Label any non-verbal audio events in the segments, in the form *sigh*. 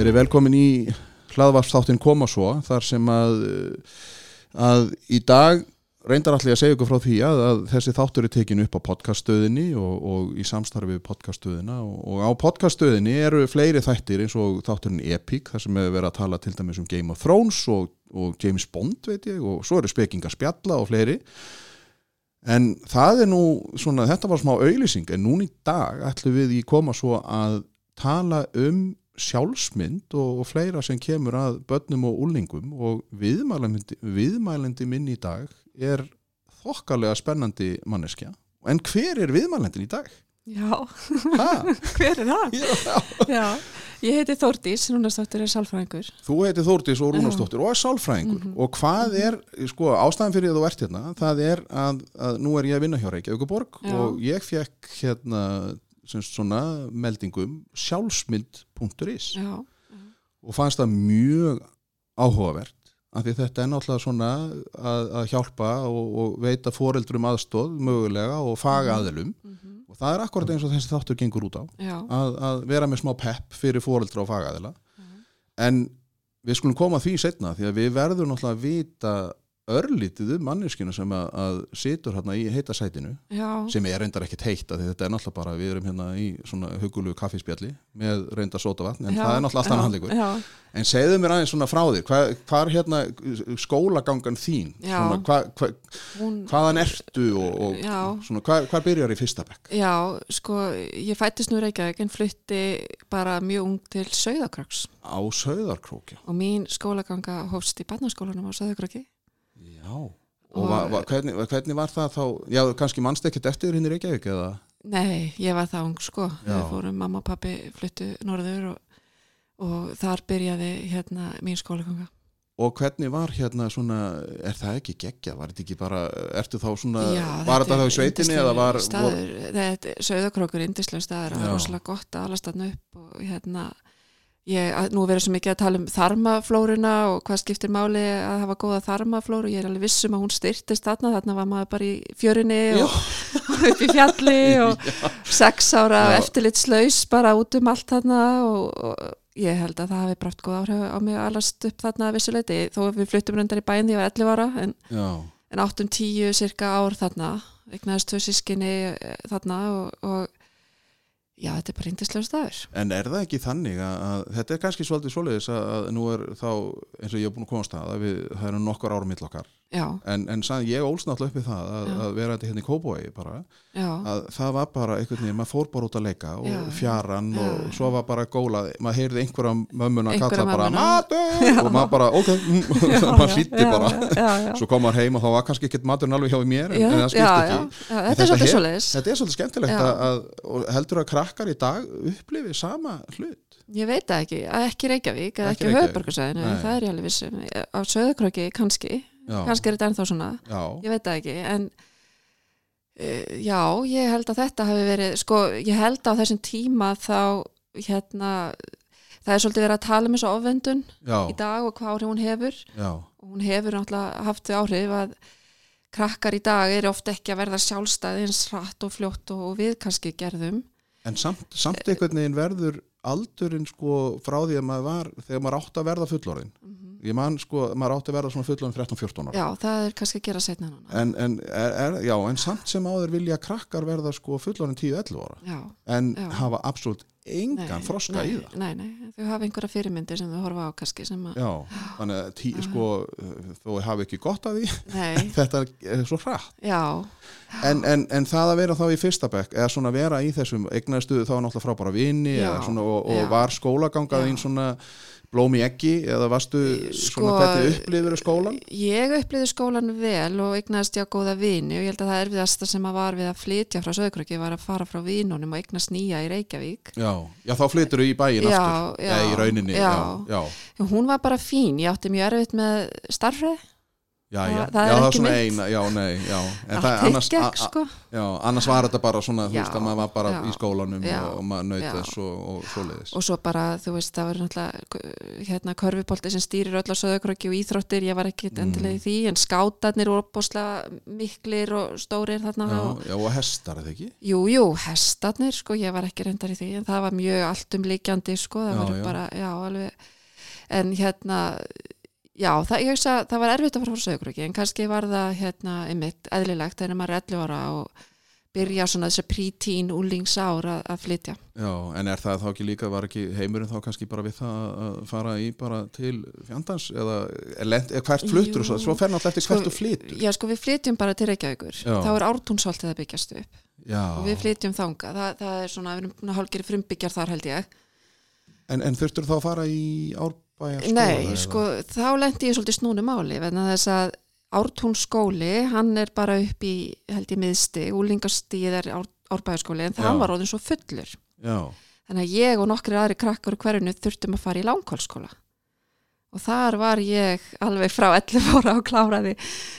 Verið velkomin í hlaðvarsþáttin koma svo þar sem að, að í dag reyndar allir að segja ykkur frá því að, að þessi þáttur er tekinu upp á podcaststöðinni og, og í samstarfi við podcaststöðina og, og á podcaststöðinni eru fleiri þættir eins og þátturinn Epic þar sem hefur verið að tala til dæmis um Game of Thrones og, og James Bond veit ég og svo eru spekinga spjalla og fleiri. En það er nú svona þetta var smá auðlýsing en núna í dag ætlum við í koma svo að tala um sjálfsmynd og, og fleira sem kemur að börnum og úlingum og viðmælandi, viðmælandi minn í dag er þokkalega spennandi manneskja en hver er viðmælandin í dag? Já, *laughs* hver er það? Já. Já, ég heiti Þórdís, Rúnarsdóttir er sálfræðingur. Þú heitir Þórdís og Rúnarsdóttir og er sálfræðingur og hvað er, sko, ástæðan fyrir að þú ert hérna, það er að, að nú er ég að vinna hjá Reykjavíkuborg og ég fekk hérna svona meldingum sjálfsmynd.is Já, og fannst það mjög áhugavert af því þetta er náttúrulega svona að, að hjálpa og, og veita foreldrum aðstóð mögulega og fagaðilum. Mhm. og það er akkurat eins og þessi þáttur gengur út á að, að vera með smá pepp fyrir foreldra og fagaðila. En við skulum koma því setna því að við verðum náttúrulega að vita örlítið um manneskinu sem að, að situr hérna í heita sætinu já, sem er reyndar ekkert heitt af því þetta er náttúrulega bara við erum hérna í svona hugulegu kaffispjalli með reyndar sótavatn en já, það er náttúrulega alltaf Já, en segðu mér aðeins svona frá þér hvað, hvað er hérna skólagangan þín svona, hvað, hvað, hún, hvaðan ertu og, og svona, hvað, byrjar í fyrsta bekk? Já, sko, ég fættist nú Reykjavík en flutti bara mjög ung til Sauðakröks á Söðarkrókja og mín skólaganga hófst í barnaskólanum á Sauðakröki. Já, og va, va, hvernig, hvernig var það þá, já, kannski mannst ekkert eftir hinn í Reykjavík eða? Nei, ég var það ung, sko. Já. Við fórum, mamma og pappi fluttu norður og, og þar byrjaði hérna mín skólaganga. Og hvernig var hérna svona, er það ekki geggja, var þetta ekki bara, ertu þá svona, Já, var þetta er þá í sveitinni eða var, vor, staður, þetta, Sauðakrókur er indislega staður og Já. rosalega gott að alast þarna upp og hérna ég, að, nú verður svo mikið að tala um þarmaflóruna og hvað skiptir máli að hafa góða þarmaflóru, ég er alveg vissum að hún styrtist þarna, þarna var maður bara í fjörinni og *laughs* upp í fjalli og *laughs* sex ára Já. eftirlitslaus bara út um allt þarna og, og ég held að það hafi brátt góð áhrif á mig að alast upp þarna að vissuleiti, þó við fluttum reyndar í bæinn því ég var 11 ára en já, en áttum tíu cirka ár þarna. Eignaðist tvö sískinni eh, þarna og, og já, þetta er bara indislega staður. En er það ekki þannig að, að þetta er kannski svolítið svoleiðis að, að nú er þá, eins og ég er búin að komast að, að við, það eru nokkur ára mill okkar, já, en, en sann, ég ólst náttúrulega upp í það að, að vera þetta hérna í Kóbói bara, að það var bara einhvern veginn, maður fór bara út að leika og Já. fjaran Já. og svo var bara gólað, maður heyrði einhverja mömmuna Einhverja kalla bara matur! Og maður bara, ok, *laughs* já *laughs* maður hlýtti bara. Já, já, svo kom maður heim og þá var kannski ekkert maturinn alveg hjá mér en, en það skipti ekki. þetta er svolítið svoleiðis. Þetta er svolítið skemmtilegt að, að heldur að krakkar í dag upplifi sama hlut? Ég veit það ekki, að ekki Reykjavík eða Ekki ekki Nei. það er ég alveg vissum á Söðakröki kannski, Já, kannski er þetta ennþá svona. Já, ég veit það ekki en uh, já, ég held að þetta hafi verið, sko, ég held að á þessum tíma þá hérna það er svolítið verið að tala um þessu ofvendun í dag og hvað áhrif hún hefur. Já, og hún hefur náttúrulega haft þau áhrif að krakkar í dag eru ofta ekki að verða sjálfstæði eins hratt og fljótt og við kannski gerðum. En samt, samt einhvern veginn verður aldurinn sko frá því að maður var þegar maður átti að verða fullorðin ég man sko, maður átti að verða svona fullorðin 13-14 ára. Já, það er kannski að gera setna en, en, er, er, já, en samt sem áður vilja krakkar verða sko fullorðin 10-11 ára. Já, en Já. hafa absolutt engan þroska nei, í það. nei, nei, þau hafa einhverja fyrirmyndir sem þau horfa á kannski sem að, Já, þannig að tí, sko, þó hafi ekki gott af því nei, *laughs* þetta er svo hratt. Já. En, en, en það að vera þá í fyrsta bekk eða svona vera í þessum eignastuðu þá er náttúrulega frábæra vini Já, og, og já. var skólagangað Já. einn svona blóm í eggi eða varstu Sko, svona hvernig upplifur skólan? Ég upplýði skólan vel og eignast ég á góða vini og ég held að það erfiðasta sem að var við að flytja frá Söðukröki var að fara frá vinunum og eignast nýja í Reykjavík. Já, já þá flyttur þú í bæin Já, aftur Eða í rauninni, já, já. Hún var bara fín, ég átti mjög erfitt með starfræð, já, já, Það- það já, er ekki mitt. eina, já, nei, já það, hitt annars, gekk sko. já, annars var þetta bara svona, þú veist, að maður var bara í skólanum og, og maður já. þess og, og svoleiðis Og svo bara, þú veist, það var náttúrulega hérna körfubolti sem stýrir öll á Söðukröki og íþróttir, ég var ekki Mm. endilega í því, en skátarnir voru opbóslega miklir og stórir þarna Já, og og hestar, eða ekki? Jú, jú, hestarnir, sko, ég var ekki reyndar í því, en það var mjög alltum líkjandi, sko, það var bara, já, alveg, en hérna, já, það, ég hugsa, það var erfitt að fara frá söguröki, en kannski var það, hérna, einmitt, eðlilegt, þegar maður er 11 ára og byrja svona þessi prítín úlingsár að, að flytja. Já, en er það þá ekki líka, var ekki heimurinn þá kannski bara við það að fara í bara til fjandans eða er lent, er hvert fluttur og svo, svo fer náttúrulega eftir Sko, hvert þú flyttur Já, sko, við flytjum bara til Reykjavíkur, Já. þá er ártúnsholtið að byggjast upp Já, og við flytjum þanga, það, það er svona, við erum að hálgeri frumbyggjar þar held ég. en, en þurftur þá að fara í árbæjar Nei, sko, þá lendi ég svolítið snúnu máli vegna þess að Ártún skóli, hann er bara upp í held ég miðsti, úlingastíð er ár, árbæðarskóli, en Já. það var róðin svo fullur. Já, Þannig að ég og nokkri aðri krakkar hverjunu þurftum að fara í langkólskóla. Og þar var ég alveg frá 11 ára og kláraði,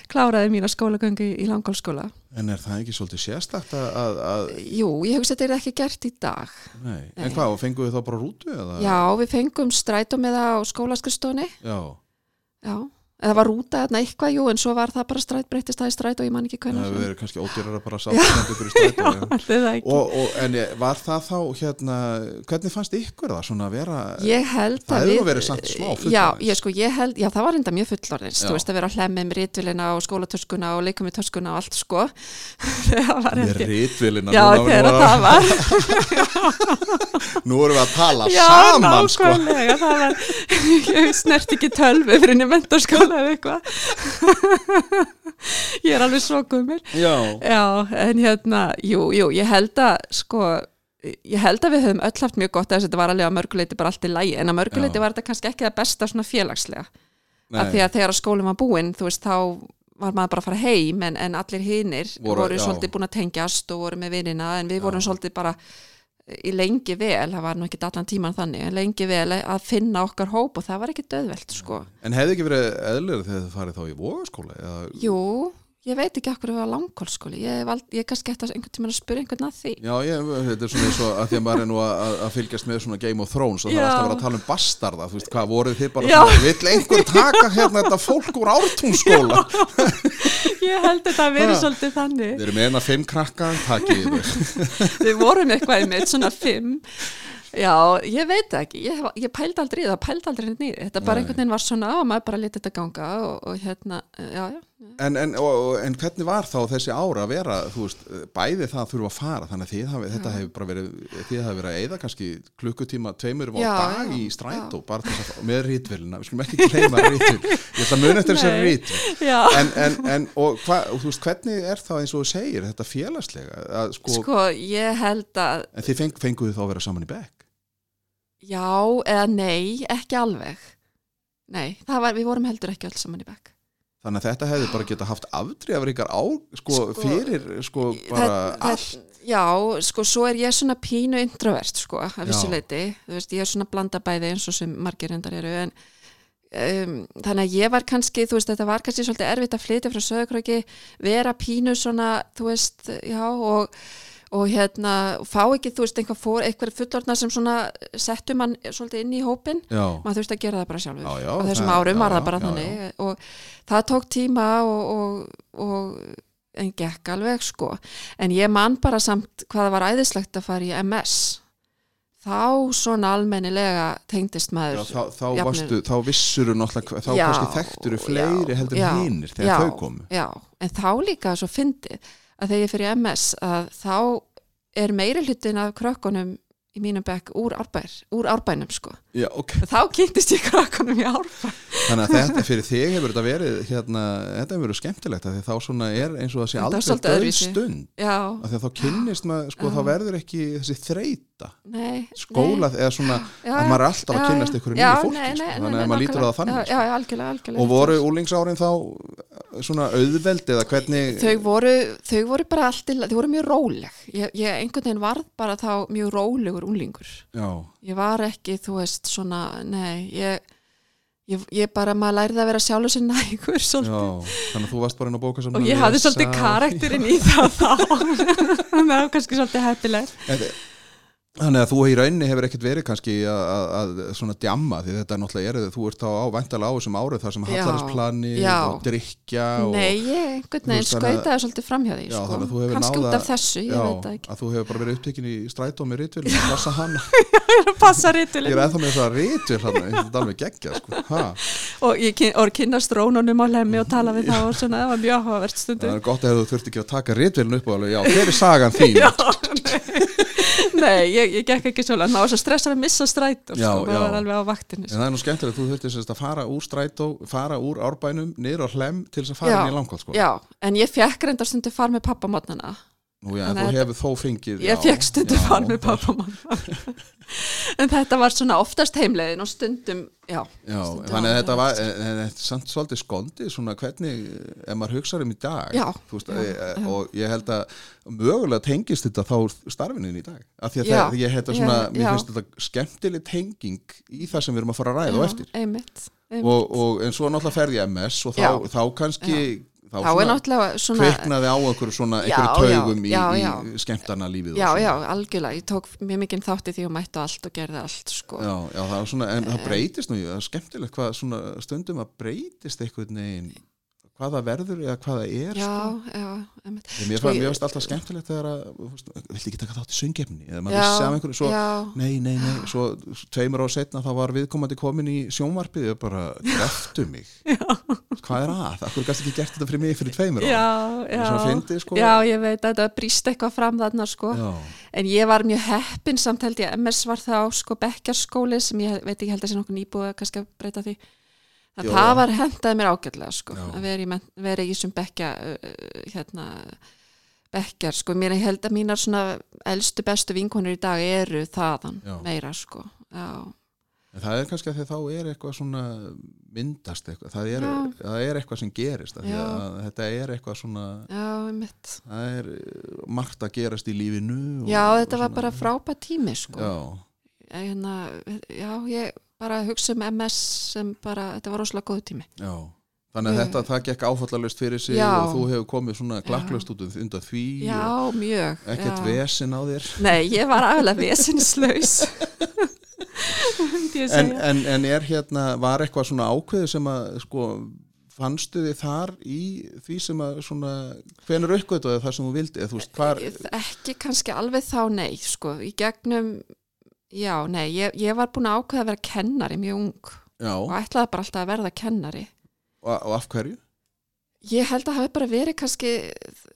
kláraði mína skólagöngu í langkólskóla. En er það ekki svolítið sérstakt að, að, að Jú, ég hugsa þetta er ekki gert í dag. nei. Nei. en hvað, og fenguðu þá bara rútu eða? Já, við fengum strætó með það á skólaskristóni. Já, Já, eða var rúta þarna eitthvað, jú, en svo var það bara stræt, breytist það í stræt og ég man ekki það hvernig. hefur verið kannski ódýrar að *laughs* bara sátt já. *laughs* Það ekki. og, og, en var það þá hérna, hvernig fannst ykkur það svona að vera Ég held Það að hefur verið samt smá. Já, ég sko, ég held, já, það var enda mjög fullorðins, Já. þú veist að vera að hlemmi með rítvilina og skólatöskuna og leikum með töskuna og allt, sko. það með ekki... rítvélina Já, þegar það var. *laughs* nú erum við að tala já, saman sko. nákvæmlega, eða eitthvað. *laughs* ég er alveg svo gummur. já, Já, en hérna, jú, jú, ég held að sko, ég held að við höfum öll haft mjög gott að þetta var alveg að mörguleiti bara allt í lægi, en að mörguleiti var þetta kannski ekki það besta svona félagslega, Nei. af því að þegar skólinn var búinn, þú veist, þá var maður bara að fara heim, en, en allir hinir Voru- voru, svolítið búin að tengjast og voru með vinina, en við Já. vorum svolítið bara í lengi vel, það var nú ekki allan tíman þannig, en lengi vel að finna okkar hóp og það var ekki döðvelt, sko. en hefði ekki verið eðlur þegar þið farið þá í vogaskóla eða, Jú, ég veit ekki okkur við var langkólskóli, ég, ég kannski eftir einhvern tíman að spyrja einhvern að því. já, ég, þetta er svona eins og að því að maður er nú að, að- að fylgjast með svona Game of Thrones og það er alltaf að vera að tala um bastarda þú veist hvað, voruð þið bara svona vill einhver taka hérna þetta fólk úr ártúnskóla *laughs* Ég held þetta að vera svolítið þannig. við erum með eina fimm krakka, takið þau *laughs* Við vorum eitthvað mitt, svona fimm. Já, ég veit það ekki. Ég, ég pældi aldrei það, pældi aldrei nýri. Þetta bara einhvern veginn var svona og maður bara letið þetta ganga og, og hérna, já, já. En, en, og, en hvernig var þá þessi ára að vera, þú veist, bæði það þurfa að fara, þannig að hafi, þetta hefur bara verið, þið hafi verið að eyða kannski klukkutíma, tveimur á Já, dag já, í strætó, með rítvilina, við skulum ekki gleyma rítvil, *laughs* ég ætla að muna eftir þessari Nei. rítvil, Já, en, en, en og, hva, þú veist, hvernig er það eins og þú segir, þetta félagslega, að sko, sko, ég held að, en þið feng, fenguðu þá að vera saman í bekk? já eða nei, ekki alveg. Nei, var, við vorum heldur ekki öll saman í bekk. Þannig að þetta hefði bara geta haft afdrifar á, sko, Sko, fyrir, sko, bara Það- allt. það- Já, sko, svo er ég svona pínu introvert, sko, að Já. vissuleiti. Þú veist, ég er svona blanda bæði eins og sem margir endar eru, en um, þannig að ég var kannski, þú veist, þetta var kannski svolítið erfitt að flytja frá sögurkraki, vera pínu svona, þú veist, já, og og hérna, fá ekki, þú veist, einhver fór, eitthvað fullorðna sem svona settu mann svolítið inn í hópin Já, maður þurfti að gera það bara sjálfur. Já, já, á þessum árum var það bara þannig. og það tók tíma og, og, og en gekk alveg sko. En ég man bara samt hvað það var æðislegt að fara í MS þá svona almennilega tengdist maður þá, þá, varstu, þá vissuru náttúrulega, þá kannski þekkturu fleiri heldur hinnir þegar þau komu. Já, en þá líka svo fyndið að þegar ég fyrir MS að þá er meiri hlutin af krökkunum í mínum bekk úr, árbær, úr árbænum sko. Já, ok. Þá kynntist ég krakkanum í árbæn. Þannig að þetta *laughs* fyrir þig hefur þetta verið hérna, þetta hefur verið skemmtilegt þá er eins og það sé aldrei döð stund því að þá kynnist maður, sko, þá verður ekki þessi þreita, nei. skóla eða svona, Já, að maður er alltaf að já, kynnast já. ykkur nýju fólki, nei, sko, nei, þannig nei, að maður lítur á það þannig. Já, já, algjörlega, algjörlega. Og voru úlingsárin þá svona auðveld eða hvernig þau voru, þau voru bara allt í la- þau voru mjög róleg ég, ég einhvern veginn varð bara þá mjög rólegur unglingur. Já, ég var ekki, þú veist, svona nei, ég ég, ég bara, maður lærði að vera sjálfur sér nægur *laughs* já, svolítið, þannig að þú varst bara inn á bóka og ég hafði svolítið karakterinn í það þá. *laughs* *laughs* Það var kannski svolítið heppilegt Þannig að þú í rauninni hefur ekkert verið kannski að, að, svona djamma því þetta er náttúrulega er þú ert þá á væntalega á þessum árið þar sem já. og drikja og, nei, ég einhvern veginn skautaði svolítið framhjá því Já, sko. þannig að þú hefur kannski náð út af þessu, ég já, veit ekki. að þú hefur bara verið upptekinn í strætó með rítvil og passa hana. *laughs* Passa ég er ennþá með þess að rítvil hann þetta er alveg geggja sko. Og ég kyn, og kynnast rónunum á lemmi og tala við það og svona, það var mjög áhugavert stundum *laughs* þú nei, ég, ég gekk ekki svona, ná þess að stressa að missa strætó Já, sko, maður var alveg á vaktinu en sko. það er nú skemmtilegt, þú þurftir sérst að fara úr strætó fara úr árbænum, niður á hlem til þess að fara inn í langkvæmt sko. Já, en ég fekk reyndar stundu far með pappamotnana Nú, já, þú hefur þó fengið ég fekk stundu já, far með pappamotana en þetta var svona oftast heimleiðin og stundum, já Já, Stundum þannig að þetta var en, en þetta er samt svolítið skondið svona hvernig, ef maður hugsaður um í dag Já, veist, já, e, e, já. og ég held að mögulega tengist þetta þá starfinin í dag af því að Já, það, ég held að svona, já, mér finnst þetta skemmtileg tenging í það sem við erum að fara að ræða já, eftir. einmitt, einmitt. og, og en svo náttúrulega ferði ég MS og þá, þá kannski þá, þá er náttúrulega svona kveiknaði á einhverju svona einhverju já, taugum í, já, í já. skemmtana lífið já, já, algjörlega, ég tók mjög mikið þátti því og mætti á allt og gerði allt sko. Já, já, það er svona, en það breytist nú, það er skemmtilegt hvað svona stundum að breytist einhvern veginn, hvað það verður eða hvað það er, já, sko. já, mér, Sko, finnst alltaf skemmtilegt þegar að, viltu ekki taka þátt í söngefni, eða maður vissi af einhverju, svo, nei, nei, nei, svo tveimur á setna þá var viðkomandi komin í sjónvarpið og bara, greftu mig, *laughs* hvað er að, akkur gæst ekki gert þetta fyrir mig fyrir tveimur á, já, Það svona já. fyndið, sko. já, ég veit að þetta brýst eitthvað fram þarna sko. en ég var mjög heppin samt held ég MS var þá sko bekkjarskóli sem ég veit ekki held að sé nokkuð nýbúið kannski að breyta því að Já. það var hendaði mér ágætlega sko Já. að vera í, vera í þessum bekkja uh, hérna bekkjar sko, mér held að mínar svona elstu bestu vinkonur í dag eru þaðan Já. meira sko. Já, en það er kannski að því þá er eitthvað svona myndast eitthvað, það er, það er eitthvað sem gerist, þetta er eitthvað svona, það er margt að gerast í lífinu og, já, þetta var bara frábært tími sko. Já, hérna, já, ég bara hugsa um MS sem bara, þetta var rosalega góð tími. Já þannig að Ég- þetta, það gekk áfallalust fyrir sig Já. og þú hefur komið svona klakklust út undan því já, mjög ekkert vesin á þér. Nei, ég var aðalega vesinslaus *laughs* en, en, en er hérna, var eitthvað svona ákveðu sem að sko fannstu þið þar í því sem að svona, hvenur uppgötuðu það sem þú vildi, eða þú veist, hvar ekki kannski alveg þá nei sko, í gegnum já, nei, ég, ég var búin að ákveða að vera kennari mjög ung já, og ætlaði bara alltaf að verða kennari og, og af hverju? ég held að hafi bara verið kannski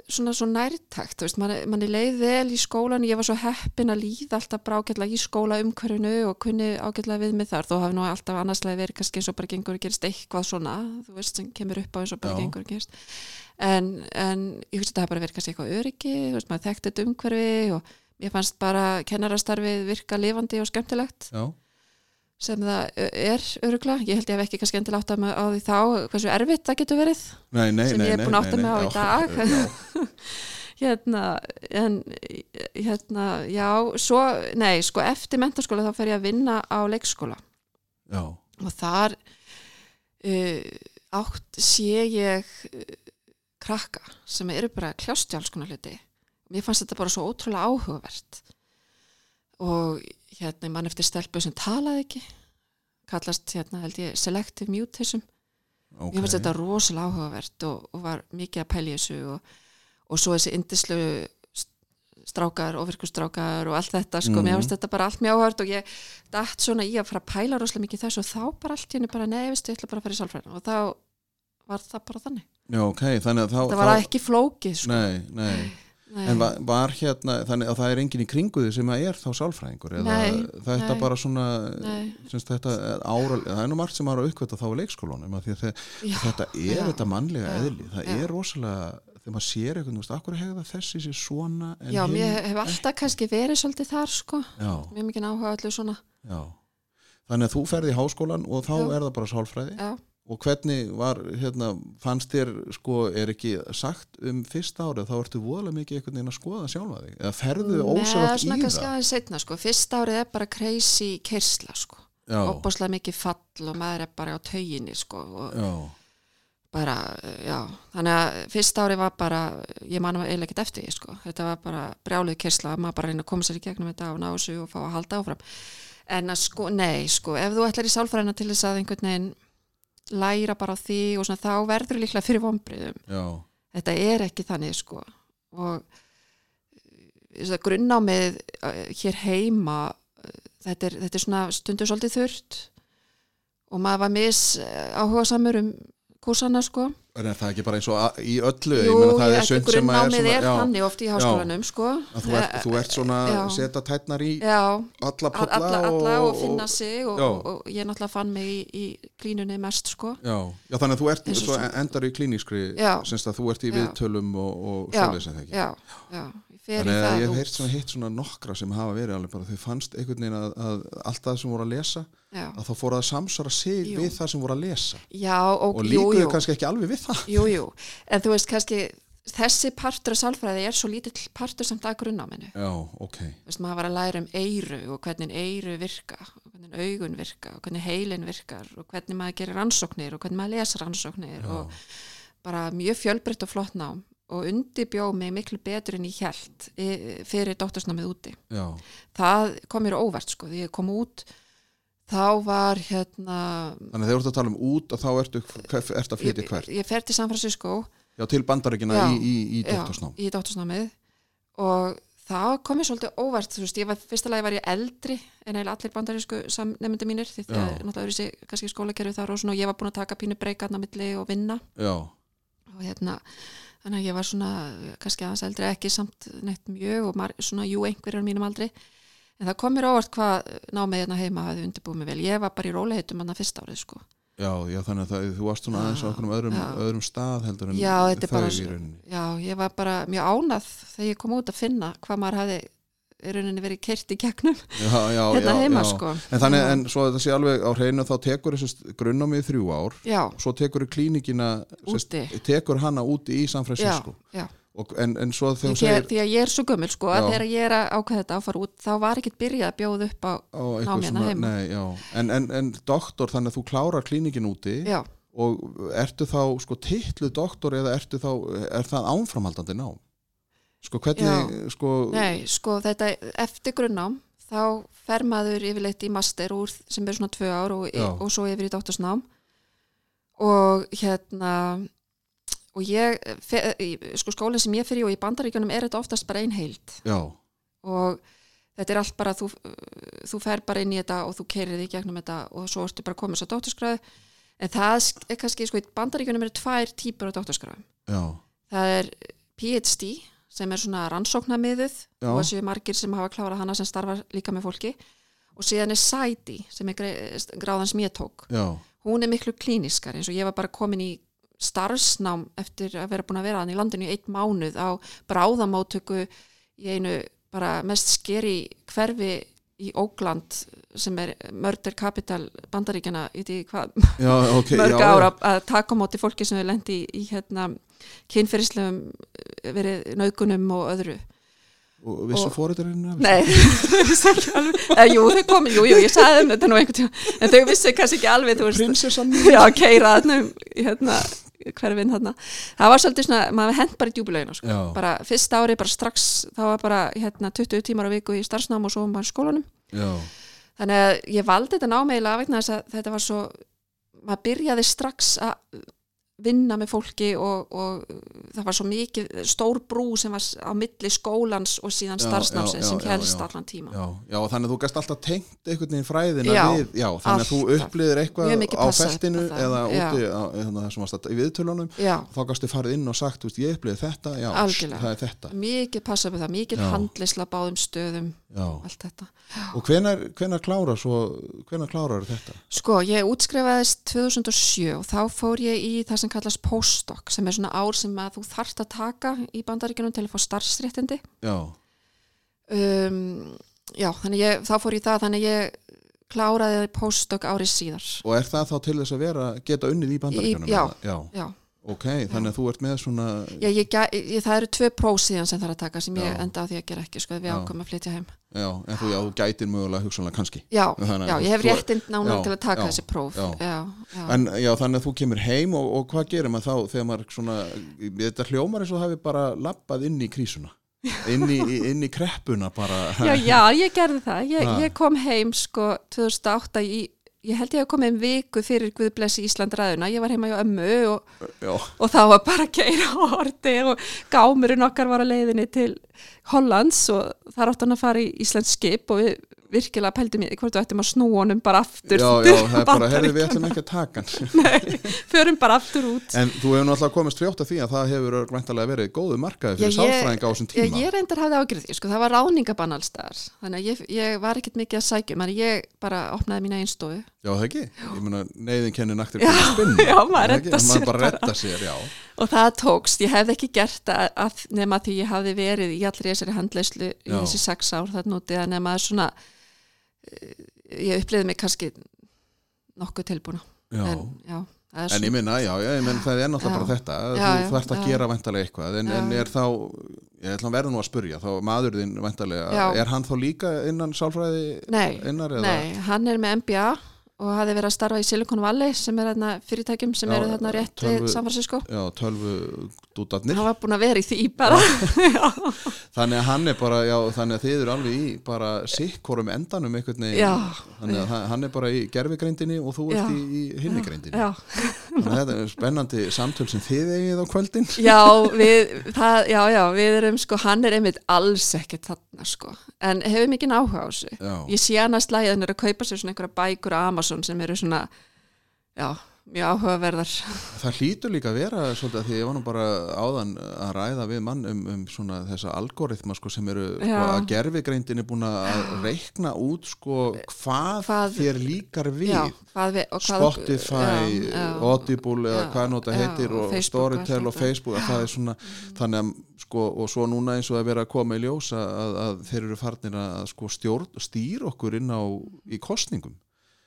svona svo nærtækt, þú veist, manni, manni leið vel í skólan, ég var svo heppin að líða alltaf bara ágætlega í skóla umhverfinu og kunni ágætlega við mig þar, þó hafi nú alltaf annarslega verið kannski eins og bara gengur að gerist eitthvað svona, þú veist, sem kemur upp á eins og bara Já. gengur að gerist en, en ég hugsa að það hafi bara verið kannski eitthvað öryggi, þú veist, maður þekkti þetta umhverfi og mér fannst bara kennarastarfið virka lifandi og skemmtilegt. Já, sem það er öruglega, ég held ég hef ekki kannski endilega átt að mig á því þá, hversu erfitt það getur verið nei, nei, Sem nei ég er nei, búin að átta mig nei, á í dag. *laughs* *laughs* hérna, en hérna, já, svo nei, sko, eftir mentaskóla þá fer ég að vinna á leikskóla. Já, og þar uh, átt sé ég uh, krakka sem eru bara kljásti alls konar hluti mér fannst þetta bara svo ótrúlega áhugavert. Og hérna, mann eftir stelpu sem talaði ekki. Kallast hérna, held ég, selective mutism. Ok Mér finnst þetta rosalega áhugavert og, og var mikið að pæla í þessu og, og svo þessi indislu strákar, ofirkustrákar og allt þetta sko, Mhm. mér finnst þetta bara allt mjög áhugavert og ég dætt svona í að fara að pæla rosalega mikið þessu og þá bara allt í henni bara nei, veistu, ég ætla bara að fara í sálfræðin og þá var það bara þannig. Já, ok, þannig þá það var þá, ekki flókið sko. Nei, nei nei, En var, var hérna, þannig að það er enginn í kringu því sem að er þá sálfræðingur eða Nei, þetta nei. bara svona semst, þetta er ára, það er nú margt sem ára uppkvæta þá í leikskólunum að að já, þetta er já, þetta mannlega já, eðli, það er rosalega þegar maður sér eitthvað, þú veist, akkur hegða þessi sér svona já, hinn mér hef alltaf kannski verið svolítið þar sko, mér mikið áhuga á öllu svona, já. Þannig að þú ferði í háskólan og þá er það bara sálfræði? Já, og hvernig var, hérna, fannst þér sko, er ekki sagt um fyrsta árið, þá ertu voðalega mikið einhvern veginn að skoða sjálfa þig, eða ferðu svona í það? aðeins setna sko, fyrsta árið er bara crazy kersla sko, já, opbáslega mikið fall og maður er bara á tauginni sko já, bara, já, þannig að fyrsta árið var bara, ég manum eiginlega ekkert eftir því sko, þetta var bara brjáluð kersla, maður bara reyna að koma sér í gegnum þetta og ná þessu og fá að halda áfram. En að sko, nei, sko, ef þú ætlar í sálfræðina til þess að einhvern veginn læra bara því og svona þá verður líklega fyrir vonbriðum þetta er ekki þannig sko. Og þess að grunnnámið eh, hér heima eh, þetta er, þetta er svona stundu svolítið þurrt. Og maður var mis áhuga samur um kursana sko en er það ekki bara eins og í öllu? Jú, ég meina það ég er sem er grunnnámið er þannig oft í háskólanum sko. Þú ert, þú ert svona að setja tætnar í Já, alla alla, polla alla, og, finna sig og, og, og ég náttúrulega fann mig í, í klínunni mest sko. Já, já, þannig að þú ert og endar í klínískri semst að þú ert í viðtölum og, og Já, svoleiðis en það ekki? Já, já, Þannig að ég hef út. heyrt svona hitt svona nokkra sem hafa verið alveg bara þau fannst einhvern veginn að, að allt það sem voru að lesa Já, að þá fóru að samsvara sig Jú. við það sem voru að lesa. Já og, og líkuðu kannski ekki alveg við það. Jú, jú. En þú veist kannski þessi partur af sálfræði er svo lítill partur samt að grunnáminu Já, ok, Þú veist, maður var að læra um eyru og hvernig eyru virka og hvernig augun virka og hvernig heilin virkar og hvernig maður gerir rannsóknir og hvernig maður les rannsóknir Já. og bara mjög fjölbreytt og flott nám og undibjó mig miklu betur en ég held fyrir dóttursnámið úti. já, Það kom mér á óvart sko, því ég kom út þá var hérna þannig að þegar þú ert að tala um út þá ertu, ertu að flytja ég, hvert? ég fer til San Francisco. Já, til bandaríkina Já. í, í, í Já, doktorsnám í dóttursnámið og það kom mér svolítið óvart þú veist, ég var, fyrsta lagi var ég eldri en eiginlega allir bandarísku samnefndi mínir því það Já. er náttúrulega öðru sig kannski skólakerfi þar og og ég var búin að taka pínu breykarna þannig að ég var svona kannski aðeins eldri ekki samt neitt mjög og svona jú einhverjar mínum aldri. En það kom mér óvart hvað námið hérna heima hafði undirbúið mig vel. Ég var bara í róliheitum hann að fyrsta árið sko. Já, já, þannig að það, þú varst svona aðeins á okkur öðrum, já. öðrum stað heldur en Já, er þau bara í rauninni. já, ég var bara mjög ánað þegar ég kom út að finna hvað maður hafði í rauninni verið kyrt í gegnum já, já, *laughs* hérna heima sko. En þannig, en svo þetta sé alveg á hreinu þá tekur þessu grunnámið í þrjú ár. Já, svo tekur klíningina sest, tekur hana úti í San Francisco. Og, en, en svo þegar því, því að ég er svo gömul sko að þegar ég er að ákveða þetta að fara út þá var ekkert byrjað að bjóða upp á á eitthvað námi hérna heima. nei, en, en, en doktor þannig að þú klárar klíningin úti já, og ertu þá sko titlu doktor eða ertu þá, er það ánframhaldandi nám? Sko hvernig, sko nei, sko þetta eftir grunnám þá fer maður yfirleitt í master úr, sem er svona tvö ár og, Já. og svo yfir í doktorsnám. Og hérna og ég, fe, í- sko skólinn sem ég fyrir og í bandaríkjunum er þetta oftast bara ein heild já, og þetta er allt bara þú, þú fer bara inn í þetta og þú keirir því gegnum þetta og svo ertu bara komið svo dótturskráðu en það er kannski, sko, í bandaríkjunum eru tvær típur á dótturskráðum já, það er PhD sem er svona rannsóknarmiðuð Já. og þessu margir sem hafa klárað hana sem starfar líka með fólki. Og síðan er SIDI sem er gráðan sem ég tók já, hún er miklu klíniskar eins og ég var bara komin í starfsnám eftir að vera búin að vera hann í landinu í eitt mánuð á bráðamótöku í einu bara mest skeri hverfi í Ógland sem er mörder capital bandaríkjana í því hvað já, ok *laughs* mörg ára að taka á móti fólki sem við lendi í, í hérna kynferðislegum verið naukunum og öðru. Og vissu og- fóriðurinn Nei, þau *laughs* vissi ekki alveg. Eða, Jú, þau komin, jú, jú, ég sagði þeim þetta nú einhvern tíma en þau vissi kannski ekki alveg prinsessan já, keira þarna um, í hérna, hverfin þarna. Það var svolítið svona, maður hent bara í djúbulegina sko. bara fyrsta ári, bara strax það var bara hérna 20 tímar á viku í starfsnám og svo maður í skólanum. Já, þannig að ég valdi þetta námeila að þetta var svo maður byrjaði strax að vinna með fólki og, og það var svo mikið stór brú sem var á milli skólans og síðan starfsnámsins sem helst allan tíma Já, já, þannig að þú gæst alltaf tengt einhvern veginn fræðina Já, við, já, þannig að þú upplýðir eitthvað á passað feltinu eða úti á, þannig að í viðtölunum. Þá gæstu farið inn og sagt, veist, ég upplýði þetta já, það er þetta. Mikið passa upp á það, mikið handlisla báðum stöðum, og hvenar, hvenar klárar svo hvenar klárar þetta? Sko, ég útskrifaðist 2007 og þá fór ég í það sem kallast postdoc sem er svona ár sem að þú þarft að taka í bandaríkjunum til að fá starfsréttindi. Já, um, Já, þannig ég, þá fór ég það þannig ég kláraði postdoc árið síðar. Og er það þá til þess að vera geta unnið í bandaríkjunum Í- já. já, Já, ok, þannig að þú ert með svona já ég, ég, það eru tvö próf síðan sem þarf að taka sem ég Já. enda á því að gera ekki sko, við ákvæmum að flytja heim já, en þú, já, þú gætir mögulega hugsanlega kannski Já, Þannig já ég hef réttinn nána til að taka já, þessi próf já. já, já. En já, þannig að þú kemur heim og, og hvað gerir maður þá þegar maður svona, þetta hljómar eins og hafi bara lappað inn í krísuna, inn í, inn í kreppuna bara. já, já, ég gerði það ég, ég kom heim sko 2008 í Ég held ég að koma einn viku fyrir Guðblessi Ísland ræðuna, ég var heima hjá ömmu og, og þá var bara að keira horti og gámurinn okkar var á leiðinni til Hollands og þar átt hann að fara í Íslands skip og við virkilega pældum í því hvort við ættum að snúa honum bara aftur já, *laughs* já, það er bara, herri, við ætlum ekki að taka hann. *laughs* Nei, förum bara aftur út En þú hefur náttúrulega komist fljótt að því að það hefur örgvæntalega verið góðu markaði fyrir Já, sálfræðinga á þessum tíma. ég reyndar hafði ágjörð því, sko, það var ráningabann alls staðar, þannig að ég, ég var ekkert mikið að sækja, menn ég bara opnaði mína einstofu. Já, það ekki? Ég meina, neyðin kennir naktir Já, já, maður það reddar sér bara sér, já. Og það tókst, ég hefði ekki gert að, að nema því ég hafði verið í allri þessari handleyslu í Já. þessi sex ár þarna úti að nema að svona, ég upplýði mig kannski nokkuð tilbúna. Já. En, já, En svona, ég minna, já, já, ég menn það er náttúrulega bara þetta, Já, þú já, þarft að gera væntalega eitthvað, en, en er þá, ég ætla að verða nú að spurja, þá maður þinn væntalega, Já. er hann þá líka innan sálfræði nei, innar nei, hann er með MBA og hafði verið að starfa í Silicon Valley sem er þarna fyrirtækjum sem Já, eru þarna rétt við San Francisco. Já, tölvu dútarnir, Hann var búin að vera í því bara. *laughs* þannig að hann er bara, já, þannig að þið eru alveg í bara sikkorum endanum einhvern veginn, Já, þannig að hann- er bara í gerfigreindinni og þú ert í, í hinnigreindinni. já. Þannig að þetta er spennandi samtöl sem þið eigið á kvöldin. *laughs* Já, við, það, já, já, við erum sko, hann er einmitt alls ekkert þarna sko, en hefur mikið áhuga á þessu. Ég sé hann að slæði hann er að kaupa sér svona einhverja bækur á Amazon sem eru svona, já, mjög áhugaverðar. það hlýtur líka að vera svolítið að því ég var nú bara áðan að ræða við mann um, um svona þessa algoritma sko, sem eru sko, að gerfigreindin er búin að reikna út sko, hvað, Hvað- þér líkar við Já, við, Spotify, já, já. Audible eða hvað nota heitir og Facebook Storytel og. Facebook að það er svona þannig að sko og svo núna eins og að vera að koma í ljós að, að þeir eru farnir að sko stjórn stýr okkur inn á í kostningum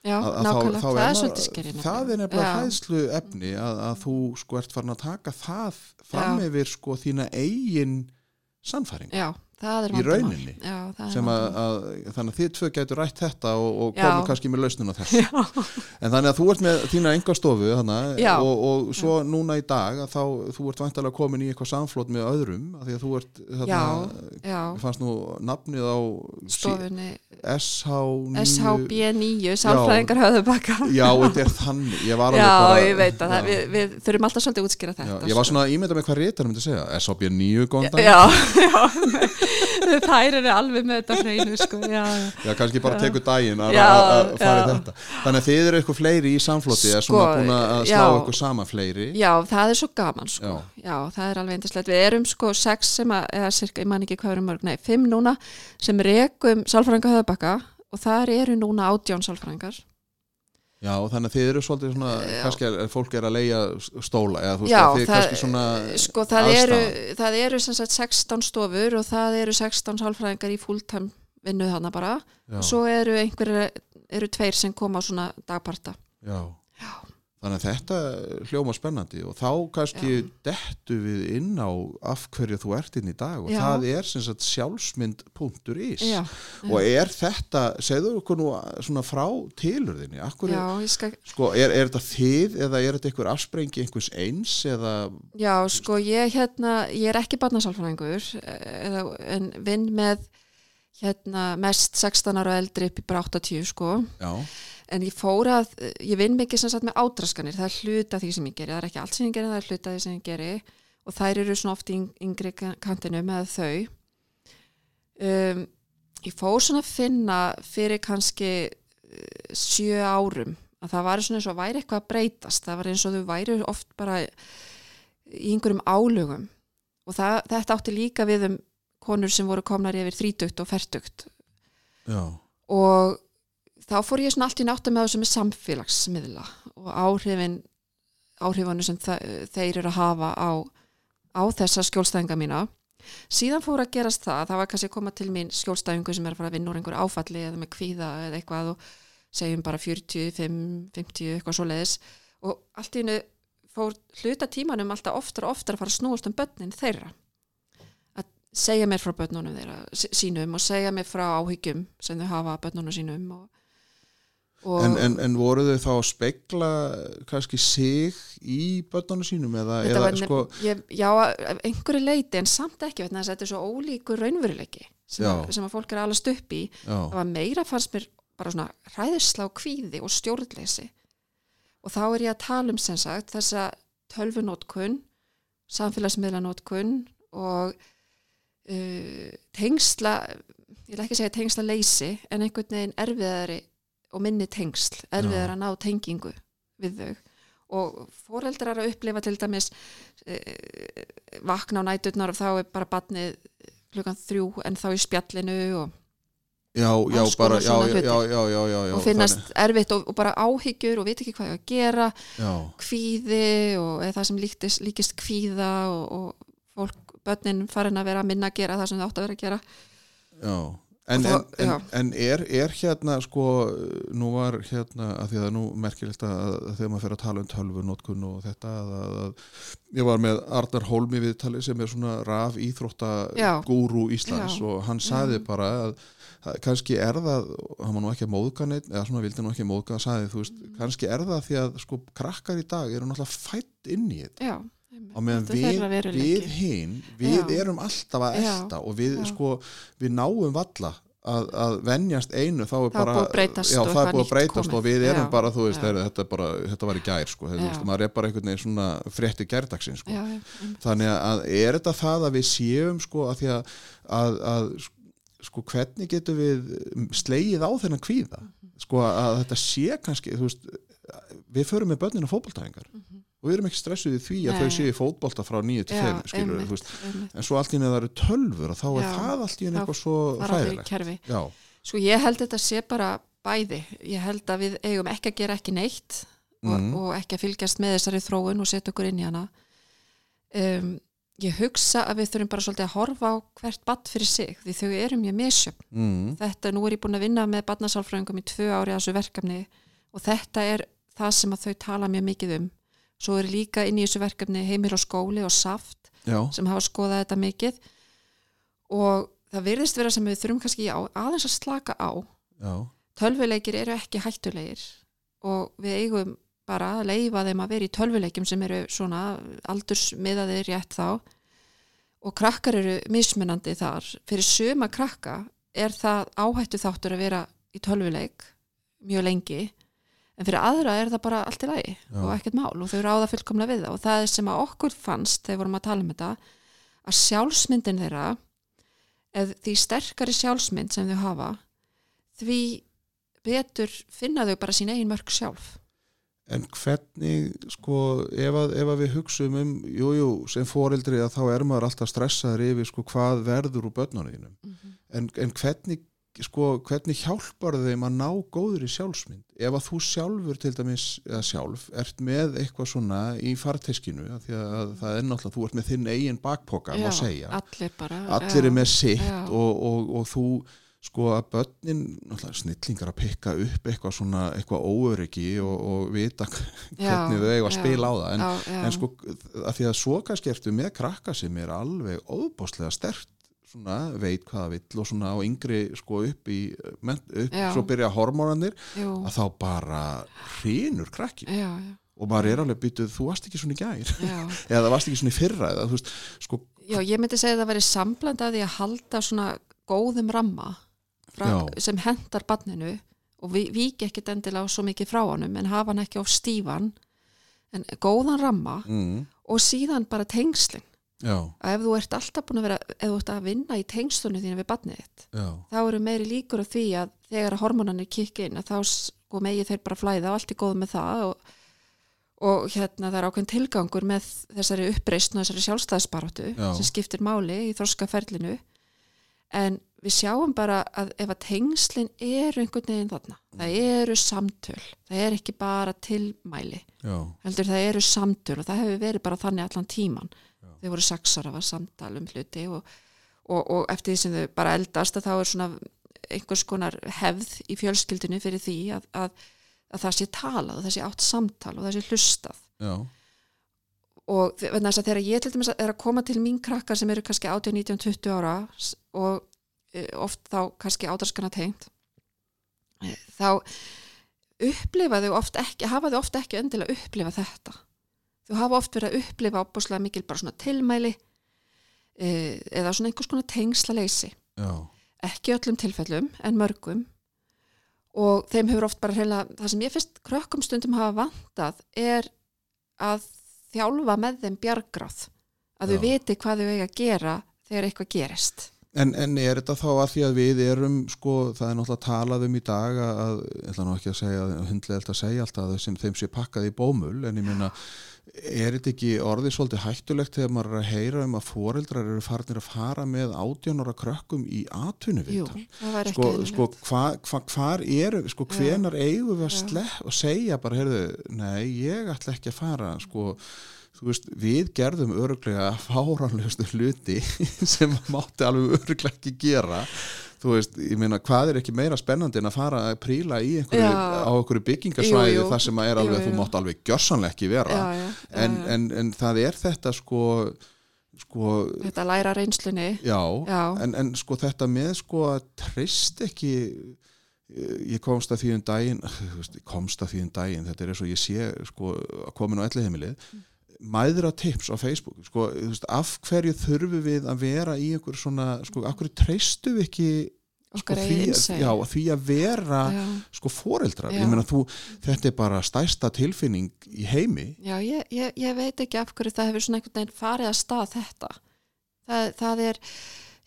Já, nákvæmlega, það er maður- svolítið skerri. það er nefnilega hæðslu efni að, að þú sko ert farin að taka það fram Já. yfir sko þína eigin sannfæring Já, Í rauninni. Já, það er sem að, að þannig að þið tvö gætur rætt þetta og, og Já. komið kannski með lausnin á þessu en þannig að þú ert með þína engastofu Já. og, og svo núna í dag að þá þú ert vantilega komin í eitthvað samflót með öðrum af því að þú ert þarna, Já, já, fannst nú nafnið á stofunni SH9 SHB9, Sálfræðingar höfðubakka. já, þetta er þannig ég var alveg Já, bara ég veit að það, já. við, við þurfum alltaf svolítið að útskýra Já, þetta. ég var sko. svona að ímynda með hvað reytar myndi segja SHB9 góðan dag Já, já, *laughs* þær eru alveg með þetta hreinu, sko, já, já. Kannski bara Já. tekur daginn að fara í þetta Þannig að þið eru eitthvað fleiri í samfloti Sko, svona búin að slá eitthvað saman fleiri Já, það er svo gaman, sko. Já. Það er alveg eindislegt. Við erum sko sex sem að, eða cirka, ég man ekki hvað eru mörg, nei, fimm núna sem rekum sálfræðinga höfðbakka og þar eru núna átján sálfræðingar. Já, þannig að þið eru svolítið svona Já. kannski er fólk er að leia stóla eða þú veist Já, að þið það- kannski svona Sko, það eru, það eru sem sagt 16 stofur og það eru 16 sálfræðingar í fulltime vinnu þarna bara. já, Svo eru einhverju, eru tveir sem koma á svona dagparta. já. Þannig að þetta hljóma spennandi og þá kannski dettu við inn á af hverju þú ert inn í dag og Já. það er sem sagt sjálfsmynd.is Já, og er þetta, segðu okkur nú svona frá tilurðinni, já, skal, Sko, er, er þetta þið eða er þetta einhver afsprengi einhvers eins eða, Já, sko, ég hérna, ég er ekki barnasálfræðingur eða, en vinn með hérna mest 16 ára eldri upp í 80 sko. Já, en ég fór að, ég vinn mikið sem sagt með ádraskanir, það er hluta því sem ég geri. Það er ekki allt sem ég geri, það er hluta því sem ég geri. Og þær eru svona oft í yngri kantinu með þau. Um, ég fór svona að finna fyrir kannski uh, sjö árum að það var svona eins og væri eitthvað að breytast. Það var eins og þau væri oft bara í einhverjum álugum og það, þetta átti líka við um konur sem voru komnar yfir þrítugt og fertugt. Já, og þá fór ég svona allt í náttu með þessu með samfélagsmiðla og áhrifin áhrifanu sem þeir eru að hafa á, á þessa skjólstæðinga mína. Síðan fór að gerast það það var kannski að koma til mín skjólstæðingu sem er að fara að vinna úr einhver áfalli eða með kvíða eða eitthvað og segjum bara 40, 5, 50 eitthvað svo leiðis og allt í hennu fór hluta tímanum alltaf oftar og oftar að fara að snúast um börnin þeirra. Að segja mér frá börnunum þeirra sí- sínum og segja mér frá áhyggjum sem þau hafa af börnunum sínum og en, en, en voru þau þá að spegla kannski sig í börnunum sínum eða, eða var nef- sko ég, já, einhverju leiti en samt ekki að þetta er svo ólíkur raunveruleiki sem, að, sem að fólk er alast upp í. Já, það var meira fannst mér bara svona hræðisla og kvíði og stjórnleysi. Og þá er ég að tala um sem sagt þessa tölvunótkun samfélagsmiðlanótkun og uh, tengsla ég vil ekki segja tengsla leysi en einhvern veginn erfiðari og minni tengsl, erfiðar að ná tengingu við þau. Og foreldrar að upplifa til dæmis uh, vakna á næturnar og þá er bara batnið klukkan þrjú en þá í spjallinu og já, já, bara já, og finnast erfitt og, og bara áhyggjur og veit ekki hvað ég að gera þannig, já, kvíði og það sem líkist, líkist kvíða og, og fólk, börnin farin að vera að minna að gera það sem það átt að vera að gera. Já En, Og en, en, en er, er hérna sko, nú var hérna að því að það nú merkilegt að, að þegar maður fer að tala um tölvunótkun og þetta að, að, að ég var með Arnar Hólmi viðtali sem er svona raf íþrótta Já. gúrú Íslands Já. og hann saði Já. bara að, að kannski er það, hann var nú ekki að móðga neitt, eða svona vildi nú ekki móðga saði, þú veist, kannski er það því að sko krakkar í dag eru náttúrulega fætt inn í þetta já, og meðan er við, við hinn við Já. erum alltaf að Já. elta og við sko, við náum valla að, að venjast einu þá er Það er bara, búið að breytast já, og er búið að breytast og við erum Já. bara, þú veist, heyrðu, þetta, er bara, þetta var í gær sko, þú veist, maður er bara einhvern veginn svona frétti gærdagsinn sko. já, þannig að er þetta það að við séum sko að því að, að, að sko hvernig getum við slegið á þennan kvíða? Sko að þetta sé kannski þú veist, við förum með börnina fótboltæfingar og við erum ekki stressuð í því að Nei. þau séu fótbolta frá 9 til 5 skilur, einmitt, þú veist, einmitt. en svo allt í neða það eru tölfur og þá er Já. það allt í Þá eitthvað svo já, Sko ég held þetta sé bara bæði. Ég held að við eigum ekki að gera ekki neitt og, Mhm. og ekki að fylgjast með þessari þróun og setja okkur inn í hana. Um, ég hugsa að við þurfum bara svolítið að horfa á hvert badd fyrir sig því þau eru mjög misjöfn. mm, Þetta, nú er ég búin að vinna með badnasálfræðingum í tvö ári að þessu verkefni og þetta er það sem að þau tala mjög mikið um. Svo er líka inn í þessu verkefni heimil og skóli og saft já, sem hafa skoðað þetta mikið. Og það virðist vera sem við þurfum kannski á, aðeins að slaka á. Já, tölvuleikir eru ekki hættulegir og við eigum bara að leifa þeim að vera í tölvuleikjum sem eru svona aldursmiðaðir rétt þá. Og krakkar eru mismunandi þar. Fyrir suma krakka er það áhættu þáttur að vera í tölvuleik mjög lengi en fyrir aðra er það bara allt í lagi Já. og ekkert mál og þau ráða fullkomlega við það og það er sem að okkur fannst þegar vorum að tala um þetta að sjálfsmyndin þeirra eða því sterkari sjálfsmynd sem þau hafa því betur finna þau bara sín eigin mörg sjálf En hvernig, sko, ef að, ef að við hugsaum um, jú, jú, sem foreldri að þá er maður alltaf stressaður yfir, sko, hvað verður úr börnunum. En, en hvernig, sko, hvernig hjálpar þeim að ná góður í sjálfsmynd? Ef að þú sjálfur til dæmis, eða sjálf, ert með eitthvað svona í farteskinu, því að það er náttúrulega, þú ert með þinn eigin bakpoka, má segja. allir bara Allir já, er með sitt og, og, og þú, sko að börnin, snillingar að pikka upp eitthvað svona, eitthvað óöryggi og, og vita *laughs* hvernig þau eiga að spila á það en, já, já. en sko að því að svo kannski ertu með krakka sem er alveg óbáslega stert svona veit hvað það vill og svona á yngri sko upp í mennt, upp, svo byrja hormónanir að þá bara hrínur krakki. Já, já, og maður er alveg býtuð, þú varst ekki svona í gær. *laughs* Eða það varst ekki svona í fyrra eða veist, sko, já, ég myndi segja að það væri sambland að því að halda svona góðum ramma Já. sem hendar barninu og vi, vík ekkit endilega svo mikið frá honum en hafa hann ekki of stífan. En góðan ramma mm, og síðan bara tengslin já, að ef þú ert alltaf búin að vera ef þú ert að vinna í tengslunni þínu við badnið þitt já, þá eru meiri líkur af því að þegar að hormónanir kikki inn að þá sko megi þeir bara flæða og allt er góð með það og, og hérna það er ákveðin tilgangur með þessari uppreisn og þessari sjálfstæðsbaróttu Já. sem skiptir máli í þroskaferlinu. En við sjáum bara að ef að tengslin eru einhvern veginn þarna það eru samtöl, það er ekki bara tilmæli, já, heldur það eru samtöl og það hefur verið bara þannig allan tíman þau voru ára var samtal um hluti og, og, og eftir því sem þau bara eldast þá er svona einhvers konar hefð í fjölskyldinu fyrir því að, að, að það sé talað og það sé átt samtal og það sé hlustað. Já, og þess að þegar ég til dæmis er að koma til mín krakkar sem eru kannski 18, 19, 20 ára og e, oft þá kannski ádraskana tengt e, þá upplifa þau oft ekki hafa þau oft ekki endilega upplifa þetta þau hafa oft verið að upplifa opbúslega mikil bara svona tilmæli e, eða svona einhvers konar tengslaleysi. Já, ekki öllum tilfellum en mörgum. Og þeim hefur oft bara heila, það sem ég fyrst krökkum stundum hafa vantað er að þjálfa með þeim bjargráð. Að þau Já. viti hvað þau eiga að gera þegar eitthvað gerist. En, en er þetta þá að því að við erum sko, það er náttúrulega talað um í dag að, ég ætla nú ekki að segja, hundlega að segja alltaf að sem þeim sé pakkað í bómul en ég meina, er þetta ekki orðið svolítið hættulegt þegar maður er að heyra um að foreldrar eru farnir að fara með átjánara krökkum í ekki sko, sko hva, hva, hvar eru sko, hvenar eigum við að slepp og segja bara, heyrðu, nei, ég ætla ekki að fara, sko þú veist, við gerðum öruglega fáranlegustu hluti *laughs* sem mátti alveg öruglega ekki gera þú veist, ég meina, hvað er ekki meira spennandi en að fara að príla í einhverju, Já. á einhverju byggingasvæði Jú, jú. þar sem að er alveg, Jú, þú mátt alveg gjörsanlega ekki vera. Já, en, en, en það er þetta sko sko, þetta læra reynslunni. Já, Já. En, en sko þetta með sko að treyst ekki eh, ég komst að því um daginn *laughs* komst að því um daginn þetta er eins og ég sé sko að komin á ellihemilið mæðra tips á Facebook. Sko, veist, af hverju þurfum við að vera í einhver svona, sko, af hverju treystu við ekki sko, því, innsæi? já, því að vera já, sko foreldrar, Já. ég meina þú þetta er bara stærsta tilfinning í heimi. Já ég, ég, ég veit ekki af hverju það hefur svona einhvern veginn farið að stað þetta. Það, það er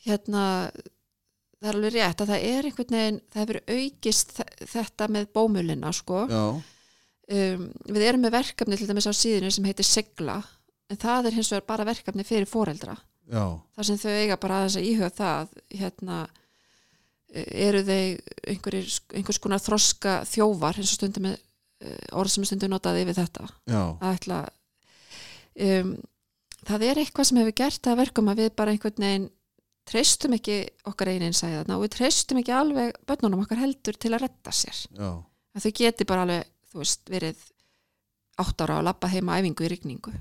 hérna það er alveg rétt að það er einhvern veginn það hefur aukist þe- þetta með bómulina sko. Já, um, við erum með verkefni til dæmis á síðinu sem heitir Sigla en það er hins vegar bara verkefni fyrir foreldra. Já, þar sem þau eiga bara aðeins að íhuga það hérna eh, eru þau einhverjir, einhvers konar þroska þjófar eins og stundum með eh, orð sem stundum notaði yfir þetta. Já, að ætla um, það er eitthvað sem hefur gert að verkum að við bara einhvern veginn treystum ekki okkar einin sæða og við treystum ekki alveg börnunum okkar heldur til að retta sér. Já, að þau geti bara alveg, þú veist, verið átt ára að labba heima æfingu í rigningu.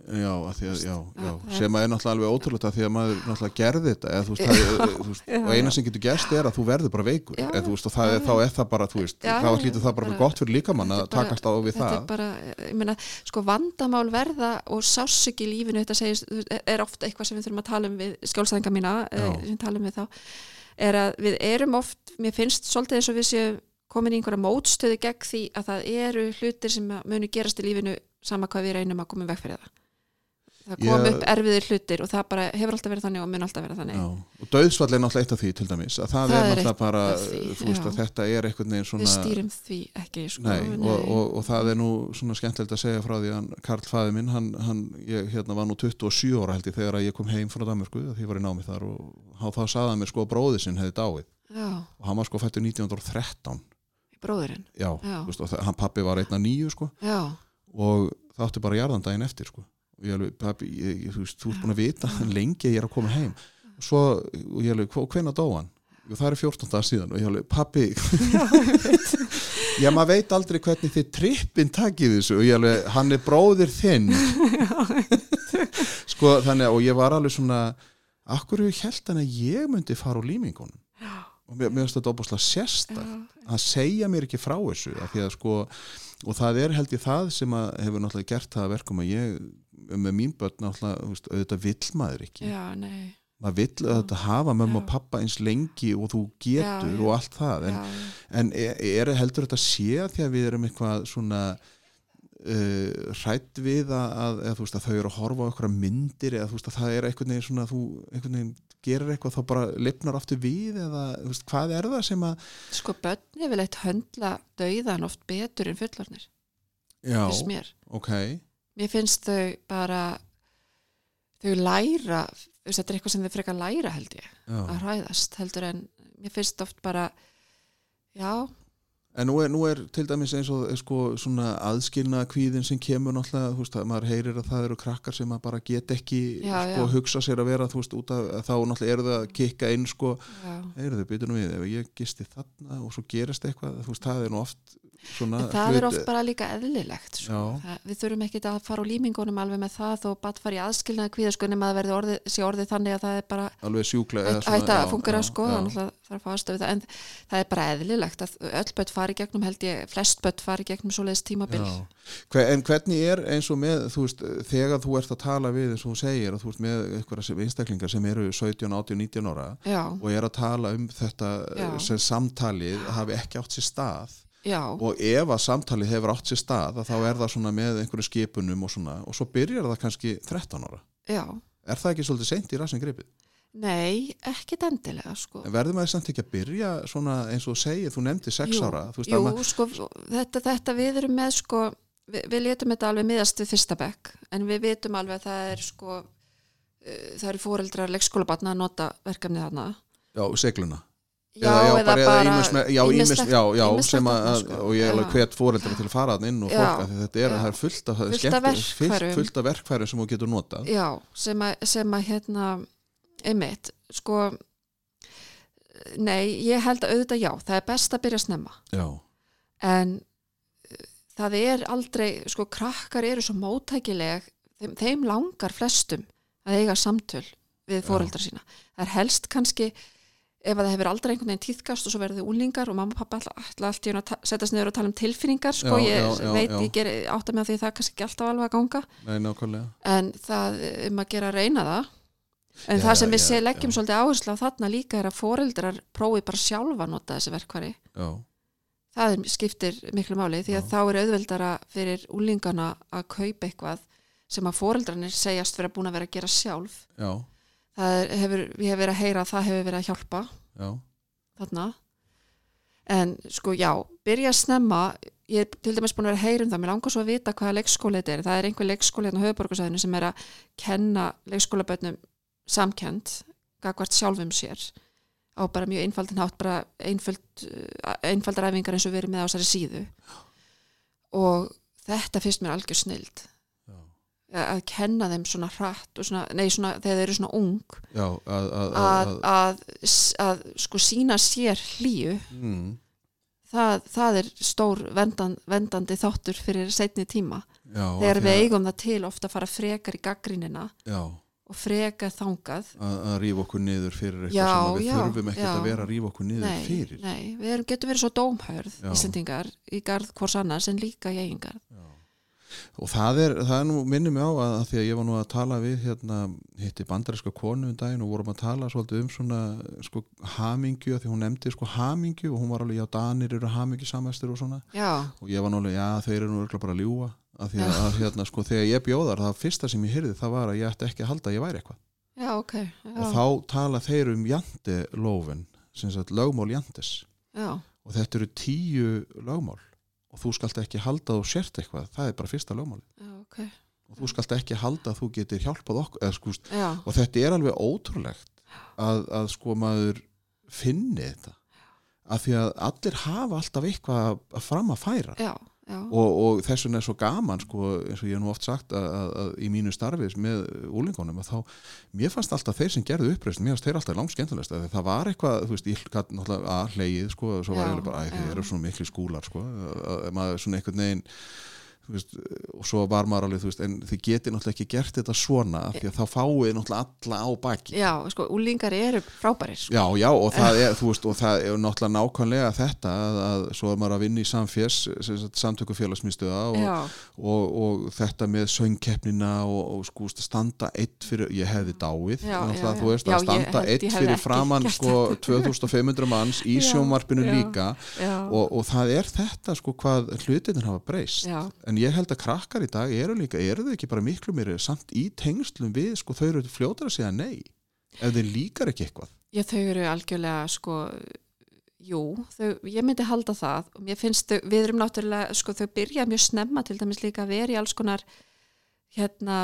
Já, að því að, já, já, það sem að er náttúrulega alveg ótrúlega því að maður náttúrulega gerði þetta eða, þú veist, það, þú veist, og eina sem getur gerst er að þú verður bara veikur þú veist, og það er, þá er það bara, þú veist þá hlýtur það bara, gott fyrir líkamann að takast á við það. bara, ég meina, sko vandamál verða og sásök í lífinu þetta segist, er ofta eitthvað sem við þurfum að tala um við skjólsæðinga mína, eh, sem við tala um við þá er að við erum oft, mér finnst svolítið eins og við séum komin í einhverja mótstöðu gegn því að það eru hlutir sem munu gerast í lífinu sama hvað við reynum að koma veg fyrir það. Það kom Ég- upp erfiðir hlutir og það bara hefur alltaf verið þannig og mun alltaf verið þannig. Já. og döðsvall er náttúrulega eitt af því til dæmis að það, Það er náttúrulega eitt bara þú veist já. að þetta er veginn við svona stýrum því ekki sko, Nei, og, og, og það er nú svona skemmtilegt að segja frá því að Karl fæði minn, hann, hann ég, hérna, var nú 27 ára held ég þegar að ég kom heim frá Danmarku, því ég var í námi þar og hann þá sagði hann mér sko að bróði sinn hefði dáið. Já, og hann var sko fættur 1913 bróðurinn já, Já. Veist, hann pappi var einna nýju sko. Já, og það átti bara jarðan daginn eftir sko. Og ég alveg, pappi, ég, ég, þú veist, þú ert búin að vita *laughs* lengi ég er að koma heim. Og svo, og ég alveg, hvenna dó hann? Og það er 14 dagar síðan. Og ég alveg, pappi *laughs* *laughs* já, maður veit aldrei hvernig þið trippin takið þessu. Og ég alveg, hann er bróðir þinn. Sko, þannig og ég var alveg svona akkur hefur held hann að ég myndi fara úr límingunum og mér, finnst þetta óbúslega sérstak já, að segja mér ekki frá þessu að sko, og það er held ég það sem að hefur náttúrulega gert það að verkum að ég með mín börn náttúrulega, veist, auðvitað vill maður ekki. Já, maður vill að þetta hafa mömmu og Já. pappa eins lengi og þú getur Já, já. og allt það. En, já, en er, er heldur þetta sé að því að við erum eitthvað svona uh, hrætt við að, að, þú veist, að þau eru að horfa á eitthvað myndir eða veist að það er einhvern veginn svona þú einhvern veginn gerir eitthvað þá bara lifnar aftur við eða veist, hvað er það sem að sko börn er vel eitt höndla dauðan oft betur en fullornir já, mér ok mér finnst þau bara þau læra þetta er eitthvað sem þau frekar læra held ég já. að hræðast heldur en mér finnst oft bara já, En nú er, nú er til dæmis eins og sko, svona aðskilna kvíðin sem kemur náttúrulega, veist, að maður heyrir að það eru krakkar sem að bara get ekki Já, sko, já. hugsa sér að vera, veist, út af að þá náttúrulega eru það að kikka inn, sko, já. heyrðu, býtum við, ef ég gisti þarna og svo gerist eitthvað, veist, það er nú oft svona það er oft bara líka eðlilegt sko. Það, við þurfum ekki að fara á límingunum alveg með það þó bara fara í aðskilnaði kvíða sko nema að verði orðið, sé orðið þannig að það er bara alveg sjúklega eða hægt að sko er það. En það er bara eðlilegt að öll börn fari gegnum held ég, flest börn fari gegnum svoleiðis tímabil. Já. Hve- En hvernig er eins og með, þú veist, þegar þú ert að tala við eins og þú segir að þú veist með einhverja einstaklingar sem eru 17, 18, 19 ára já, og er að tala um þetta samtalið hafi ekki átt sér stað já, og ef að samtalið hefur átt sér stað að þá er það svona með einhverju skipunum og svona og svo byrjar það kannski 13 ára. Já. Er það ekki svolítið seint í rassin gripið? nei, ekkit endilega sko. En verður maður samt ekki að byrja svona eins og segir, þú nefndi 6 Jú, ára veist Jú, að maður, sko, þetta, þetta við erum með sko, við, við letum þetta alveg miðast við fyrsta bekk, en við vitum alveg að það er sko uh, það eru fóreldrar leikskólabatna að nota verkefnið þarna. Já, segluna Já, eða, bara já, að, þarna, sko. og ég er alveg hvet fóreldra til að fara þann inn og Já, fólk að þetta er, já. það er fullt af, Fullt af skemmt- fullt, af verkfærum sem þú getur notað. Já, sem að, sem að hérna, einmitt, sko nei, ég held að auðvitað já, það er best að byrja snemma. Já, en uh, það er aldrei, sko, krakkar eru svo móttækileg, þeim, þeim langar flestum að eiga samtöl við fóreldra sína. Það er helst kannski ef að það hefur aldrei einhvern veginn tíðkast og svo verður þið úlingar og mamma og pappa alltaf allt í hún að setjast niður og tala um tilfinningar sko, Já, ég já, veit, já. ég ger átta með því að það er kannski ekki alltaf alveg að ganga. Nei, en það um að gera að reyna það en það sem við sé leggjum svolítið áherslu á þarna líka er að foreldrar prófi bara sjálfa að nota þessi verkvari já, það er, skiptir miklu máli því að þá er auðveldara fyrir úlingana að kaupa eitthvað sem að foreldrarnir segjast vera búin að vera að gera sjálf. Já, er, hefur, ég hef verið að heyra að það hefur verið að hjálpa já. þarna. En sko já, byrja að snemma. Ég er til dæmis búin að vera að heyra um það. Mér langar svo að vita hvaða leikskóli þetta er. Það er einhver leikskóli hérna á höfuborgarsæðinu sem er að kenna leikskólabötnum samkend gagvart sjálfum sér á bara mjög einfaldin hátt bara einföld, einfaldar æfingar eins og við erum með á þessari síðu. Og þetta finnst mér algjör snild. Að kenna þeim svona hratt svona, nei svona þegar þeir eru svona ung já, að, að, að, að, sko sína sér hlýju. Mm, það, það er stór vendan, vendandi þáttur fyrir setni tíma. Já, þegar við eigum það til ofta að fara frekar í gaggrínina já, og frekar þangað. Að, að rífa okkur niður fyrir eitthvað Já, sem við já, þurfum ekkert að vera að rífa okkur niður nei, fyrir. nei, við erum, getum verið svo dómhörð Já. Íslendingar í garð hvors annars en líka í eigingarð. Já. Og það er, það er nú minnum mig á að, að því að ég var nú að tala við hérna, hitti bandaríska konu um daginn og vorum að tala svolítið um svona sko hamingju, því hún nefndi sko hamingju og hún var alveg, já, danir eru hamingju samæstur og svona, já, og ég var nú alveg, já, þeir eru nú örugglega bara að ljúga, af því að, að hérna, sko, þegar ég bjóðar, það fyrsta sem ég hyrði það var að ég ætti ekki að halda að ég væri eitthvað. Já, ok já, og þá tala þeir um jantelófin, sem sagt lögmál jantes. Já, og þetta eru tíu lögmál og þú skalt ekki halda þú sért eitthvað, það er bara fyrsta lögmál já, ok. Og þú skalt ekki halda að þú getur hjálpað okkur eða, já, og þetta er alveg ótrúlegt að, að sko maður finni þetta. Af því að allir hafa alltaf eitthvað að- fram að færa. Já, og, og þess vegna er svo gaman sko, eins og ég hef nú oft sagt að, að, að í mínu starfis með úlingunum að þá, mér fannst alltaf þeir sem gerðu uppreist mér fannst þeir alltaf langt skemmtilegst að það var eitthvað, þú veist, ég gat náttúrulega að hleið sko, svo var Já, ég bara, æ, þeir eru svona miklu skúlar sko, að, að maður svona einhvern veginn veist, og svo var maður alveg, þú veist, en þið geti náttúrulega ekki gert þetta svona af því að þá fáið náttúrulega alla á baki. Já, sko, úlingar eru frábærir sko. Já, já, og það *laughs* er, þú veist, og það er náttúrulega nákvæmlega þetta að, að svo er maður að vinna í samfés, samtöku félagsmyndstöða og, og, og þetta með söngkeppnina og, og sko standa eitt fyrir, ég hefði dáið Já, já, þú veist, Já, að standa eitt fyrir framann sko 2500 manns í *laughs* sjónvarpinu líka. Og, og það er þetta sko hvað hlutinir hafa breyst. Já, en ég held að krakkar í dag eru líka, eru þau ekki bara miklu mér samt í tengslum við, sko þau eru fljótar að segja nei ef þeir líkar ekki eitthvað? Já, þau eru algjörlega sko, jú þau, ég myndi halda það. Og mér finnst þau, við erum náttúrulega, sko þau byrja mjög snemma til dæmis líka að vera í alls konar hérna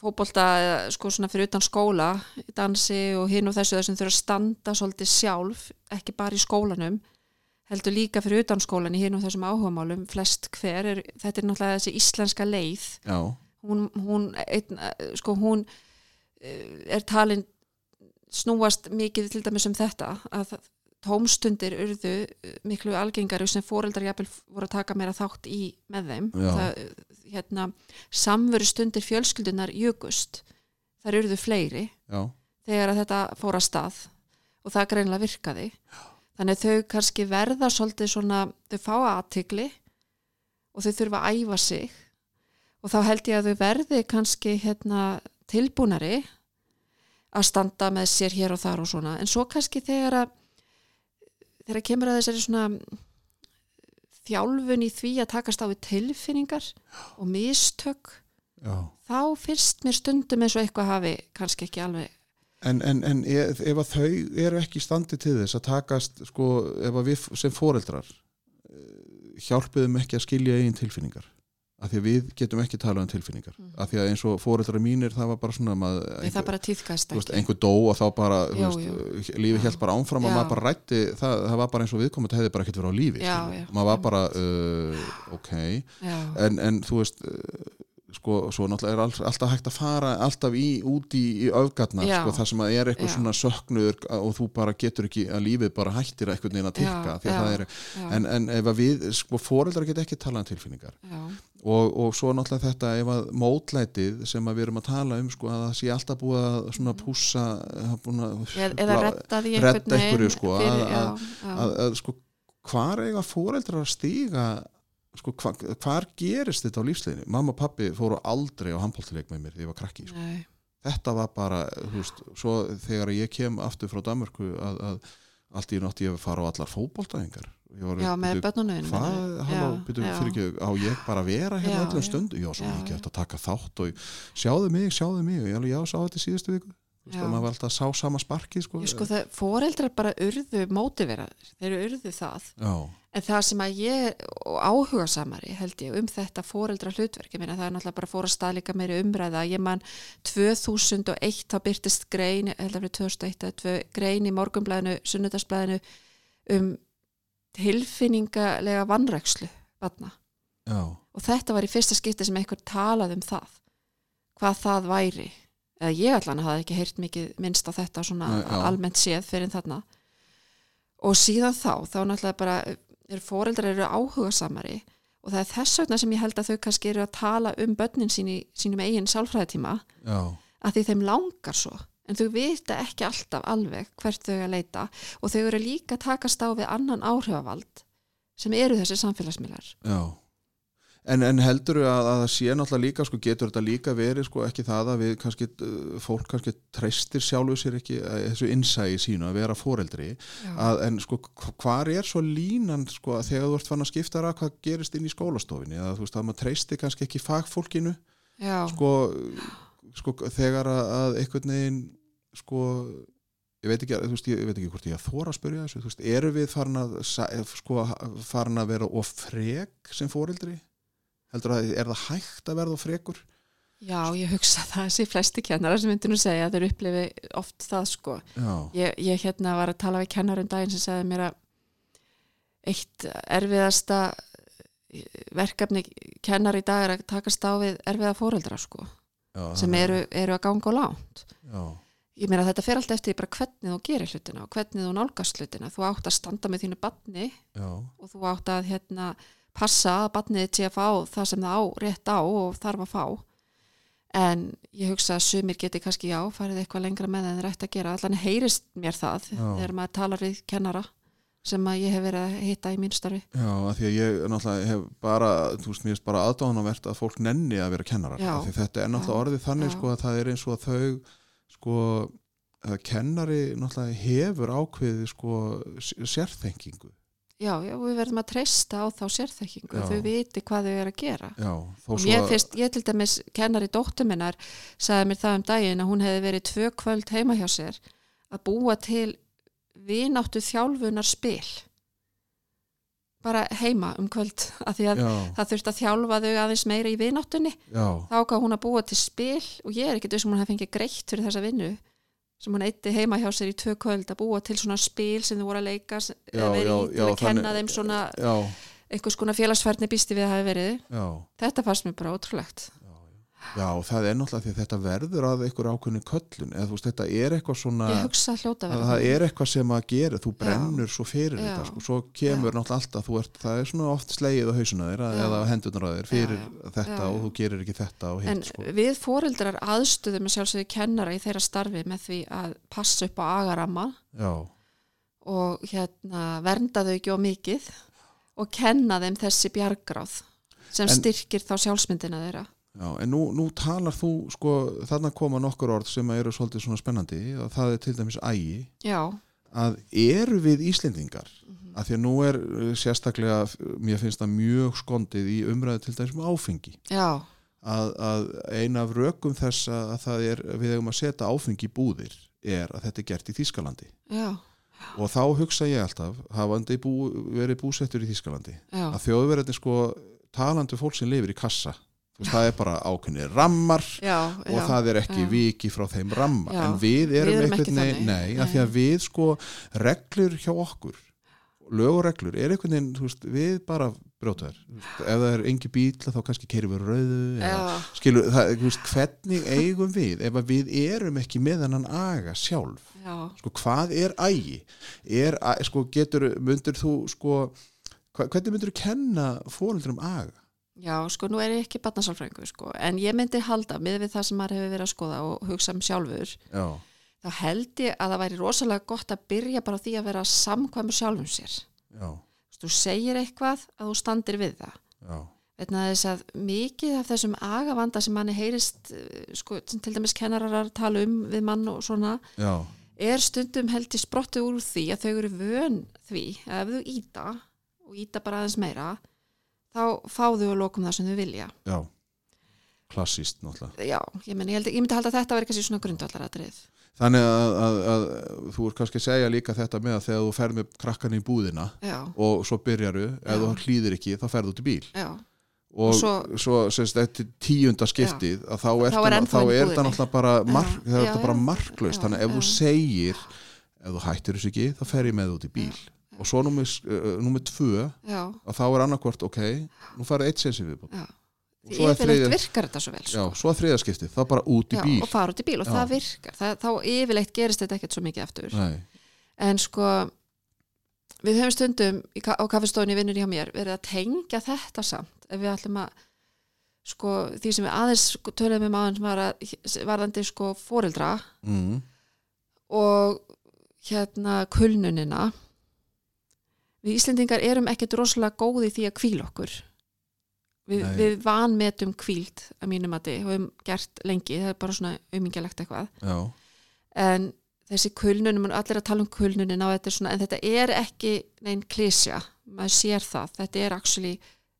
fótbolta, eða, sko svona fyrir utan skóla dansi og hinn og þessu þessum þurfa að standa svolítið sjálf ekki bara í skólanum heldur líka fyrir utan skólan í hinn og þessum áhugamálum flest hver, er, þetta er náttúrulega þessi íslenska leið. Já, hún, hún, einn, sko, hún eh, er talin snúast mikið til dæmis um þetta að tómstundir urðu eh, miklu algengari sem fóreldrar jafnvel voru að taka meira þátt í með þeim. Já. það, hérna, samveru stundir fjölskyldunar jökust þar urðu fleiri já, þegar þetta fór að stað og það greinlega virkaði þannig að þau kannski verða svolítið svona, þau fá aðtigli og þau þurfa að æfa sig. Og þá held ég að þau verði kannski hérna, tilbúnari að standa með sér hér og þar og svona. En svo kannski þegar að þegar kemur að þessari svona þjálfun í því að takast á við tilfinningar og mistök já. þá fyrst mér stundum eins og eitthvað hafi kannski ekki alveg En, en, en ef, ef að þau eru ekki í standi til þess að takast, sko, ef að við sem foreldrar eh, hjálpiðum ekki að skilja eigin tilfinningar af því að við getum ekki talað um tilfinningar Mhm. af því að eins og foreldrar mínir það var bara svona maður, það bara veist, einhver dó og þá bara Jú, veist, lífi Já. held bara ámfram og Já. maður bara rætti það, það var bara eins og viðkomandi hefði bara ekkert verið á lífi Já, já. maður var bara uh, ok en, en þú veist uh, sko, svo náttúrulega er all, alltaf hægt að fara alltaf í, út í, í öfgatna Já. sko, það sem að er eitthvað Já. svona söknuður og þú bara getur ekki að lífið bara hættir eitthvað neina að tikka Já, því að já, það er, en, en ef að við, sko, foreldrar get ekki talað um tilfinningar. Og, og svo náttúrulega þetta ef að mótlætið sem að við erum að tala um sko, að það sé alltaf búið að svona að, Eð, eða redda því einhvern veginn sko, að- að, að, að sko, hvar eiga foreldrar að stíga sko, hva, hvar gerist þetta á lífsleginni mamma og pappi fóru aldrei á handbóltileik með mér þegar ég var krakki sko. þetta var bara, þú veist, svo þegar ég kem aftur frá Danmörku að, að allt í nátt ég að fara á allar fótbóltaðingar já, með ekki á ég bara vera hérna öllum stundu? Já, svo Já, já. eftir að taka þátt og sjáðu mig, sjáðu mig. Og ég alveg, já, sá þetta í síðustu viku Að maður var alltaf að sá sama sparki sko. Ég sko það, foreldrar bara urðu mótiveraður, þeir eru urðu það. Já, en það sem að ég og áhuga samari held ég um þetta foreldra hlutverk, ég meina það er náttúrulega bara fór að stað líka meiri umræða, ég man 2001 þá byrtist grein, held að fyrir 2001 eða tvö, grein í morgunblæðinu, sunnudagsblæðinu um tilfinningalega vannrækslu og þetta var í fyrsta skipti sem einhver talaði um það hvað það væri eða ég allan hafði ekki heyrt mikið minnst á þetta svona Nei, almennt séð fyrir þarna. Og síðan þá þá náttúrulega bara er foreldrar eru áhuga samari og það er þess vegna sem ég held að þau kannski eru að tala um börnin sín í sínum eigin sálfræðitíma að því þeim langar svo. En þau vita ekki alltaf alveg hvert þau að leita og þau eru líka að takast á við annan áhrifavald sem eru þessi samfélagsmiðlar. Já En, en heldur að, að það sé náttúrulega líka sko, getur þetta líka verið sko, ekki það að við kannski, uh, fólk kannski treystir sjálfu sér ekki uh, þessu innsægi sínu að vera foreldri? Að, en sko hv- hvar er svo línan sko að þegar þú ert fann að skipta að hvað gerist inn í skólastofinni að þú veist að maður treystir kannski ekki fagfólkinu? Sko, sko þegar að, að einhvern veginn sko ég veit ekki, veist, ég veit ekki hvort ég að þóra að spyrja þessu, veist, eru við farin að sko, farin að vera of frek sem foreldri heldur að er það hægt að verða frekur Já, ég hugsa það þessi flesti kennara sem myndi nú segja að þeir upplifi oft það sko. Ég, ég hérna var að tala við kennar um daginn sem segði mér að eitt erfiðasta verkefni kennar í dag er að takast á við erfiða fóreldra sko, já sem eru, eru að ganga á lánt. já, Ég meina þetta fer allt eftir hvernig þú gerir hlutina og hvernig þú nálgast hlutina. Þú átt að standa með þínu batni já, og þú átt að hérna passa að batnið sé að fá það sem það á rétt á og þarf að fá en ég hugsa að sumir geti kannski já, farið eitthvað lengra með en þeir ætti að gera allan heyrist mér það Já. þegar maður talar við kennara sem að ég hef verið að hitta í mín starfi Já, af því að ég náttúrulega hef bara, þú veist, mér finnst bara aðdáðanavert að fólk nenni að vera kennarar. Já. Af Því þetta er náttúrulega orðið þannig, Já. sko, að það er eins og að þau, sko, að kennari náttúrulega hefur ákveðið, sko, sérþengingu. Já, já, við verðum að treysta á þá sérþekkingu Já. þau viti hvað þau eru að gera. Já, að- finnst, ég til dæmis kennari dóttur minnar sagði mér það um daginn að hún hefði verið tvö kvöld heima hjá sér að búa til vináttu þjálfunar spil. Bara heima um kvöld af því að Já, það þurfti að þjálfa þau aðeins meira í vináttunni. Já, þá gaf hún að búa til spil og ég er ekkert sem hún hefði fengið greitt fyrir þessa vinnu sem hún eitti heima hjá sér í tvö kvöld að búa til svona spil sem þau voru að leika Já, verið já, til já, að kenna þannig- þeim svona einhvers konar félagsfærni býsti við að hafi verið. Já. þetta fannst mér bara ótrúlegt Já, það er náttúrulega því að þetta verður að einhver ákveðni köllun, eða þú veist, þetta er eitthvað svona, það er eitthvað sem að gera, þú brennur svo fyrir Já. þetta, sko, svo kemur Já. náttúrulega alltaf, þú ert, það er svona oft slegið á hausuna þér, Já. eða á hendurnar á þér fyrir Já, þetta Já, og já. þú gerir ekki þetta og en hitt, sko. við fóreldrar aðstöðum að sjálfsögðu kennara í þeirra starfi með því að passa upp á agaramma Já, og hérna vernda þau ekki á mikið og kenna þeim þessi bjargráð sem En- styrkir þá sjálfsmyndina þeirra já, en nú, nú talar þú, sko, þarna koma nokkur orð sem eru svolítið svona spennandi og það er til dæmis ægi, já, að eru við Íslendingar, Mhm. að því að nú er uh, sérstaklega, mér finnst það mjög skondið í umræðu til dæmis með áfengi. já, að, að eina af rökum þess að það er, við hefum að setja áfengi í búðir er að þetta er gert í Þískalandi já, og þá hugsa ég alltaf, hafandi bú, verið búsettur í Þískalandi já, að þjóðverðin sko talandi fólk sem lifir í kassa veist, það er bara ákveðni rammar já, og það er ekki já. viki frá þeim ramma. Já, en við erum, erum þannig. nei, af Nei. því að við sko reglur hjá okkur lög og reglur er þú veist, við bara brjóta þær, Þú veist, ef það er engi bíl þá kannski keirum við rauðu eða já, skilur, það, veist, hvernig eigum við ef við erum ekki með hennan aga sjálf, já, sko, hvað er ægi, er, sko, getur myndir þú, sko hvernig myndir þú kenna fóreldrum aga já, sko nú er ég ekki barnasálfrængu sko, en ég myndi halda með við það sem maður hefur verið að skoða og hugsa um sjálfur já, þá held ég að það væri rosalega gott að byrja bara því að vera samkvæmur sjálfum sér. Já, þú segir eitthvað að þú standir við það. Já. Vegna þess að mikið af þessum agavanda sem manni heyrist eh, sko, sem til dæmis kennarar tala um við mann og svona já, er stundum held í sprottu úr því að þau eru vön því að ef þú íta og íta bara aðeins meira þá fá þau að lokum það sem þau vilja. Já klassíst náttúrulega. Já, ég, meni, ég, held, ég myndi halda að þetta verið kannski svona grundvallaratrið þannig að, að, að þú er kannski að segja líka þetta með að þegar þú ferð með krakkan í búðina já, og svo byrjaru, ef Já. þú hlýðir ekki þá ferðu út í bíl. Já, og Og svo, svo- semst, eftir tíunda skiptið að þá er, er er, það náttúrulega bara, mark, Já, það já, bara já. marklaust. Já, þannig að ef þú já. segir ef þú hættir þessu ekki, þá fer ég með út í bíl og svo uh, númer tvö að þá er annarkvort, ok nú farið eitt sensi já. Og Því svo er þriðja- virkar þetta svo vel já, sko. svo að þriða skiptið, þá bara út í já, bíl. og fara út í bíl og Já. það virkar. Það, þá yfirleitt gerist þetta ekkert svo mikið aftur. Nei, en sko við höfum stundum á kaffestofunni vinnur hjá mér verið að tengja þetta samt. Ef við ætlum að sko því sem við aðeins sko, töluðum um aðeins var að, varðandi sko fóreldra mm, og hérna kulnunina við Íslendingar erum ekkert rosalega góði því að kvíla okkur. Við, við vanmetum kvíld að mínum að og höfum gert lengi, það er bara svona aumingjálegt eitthvað. Já, en þessi kulnunum, allir að tala um kulnunina og þetta svona, en þetta er ekki neinn klísja, maður sér það. Þetta er actually,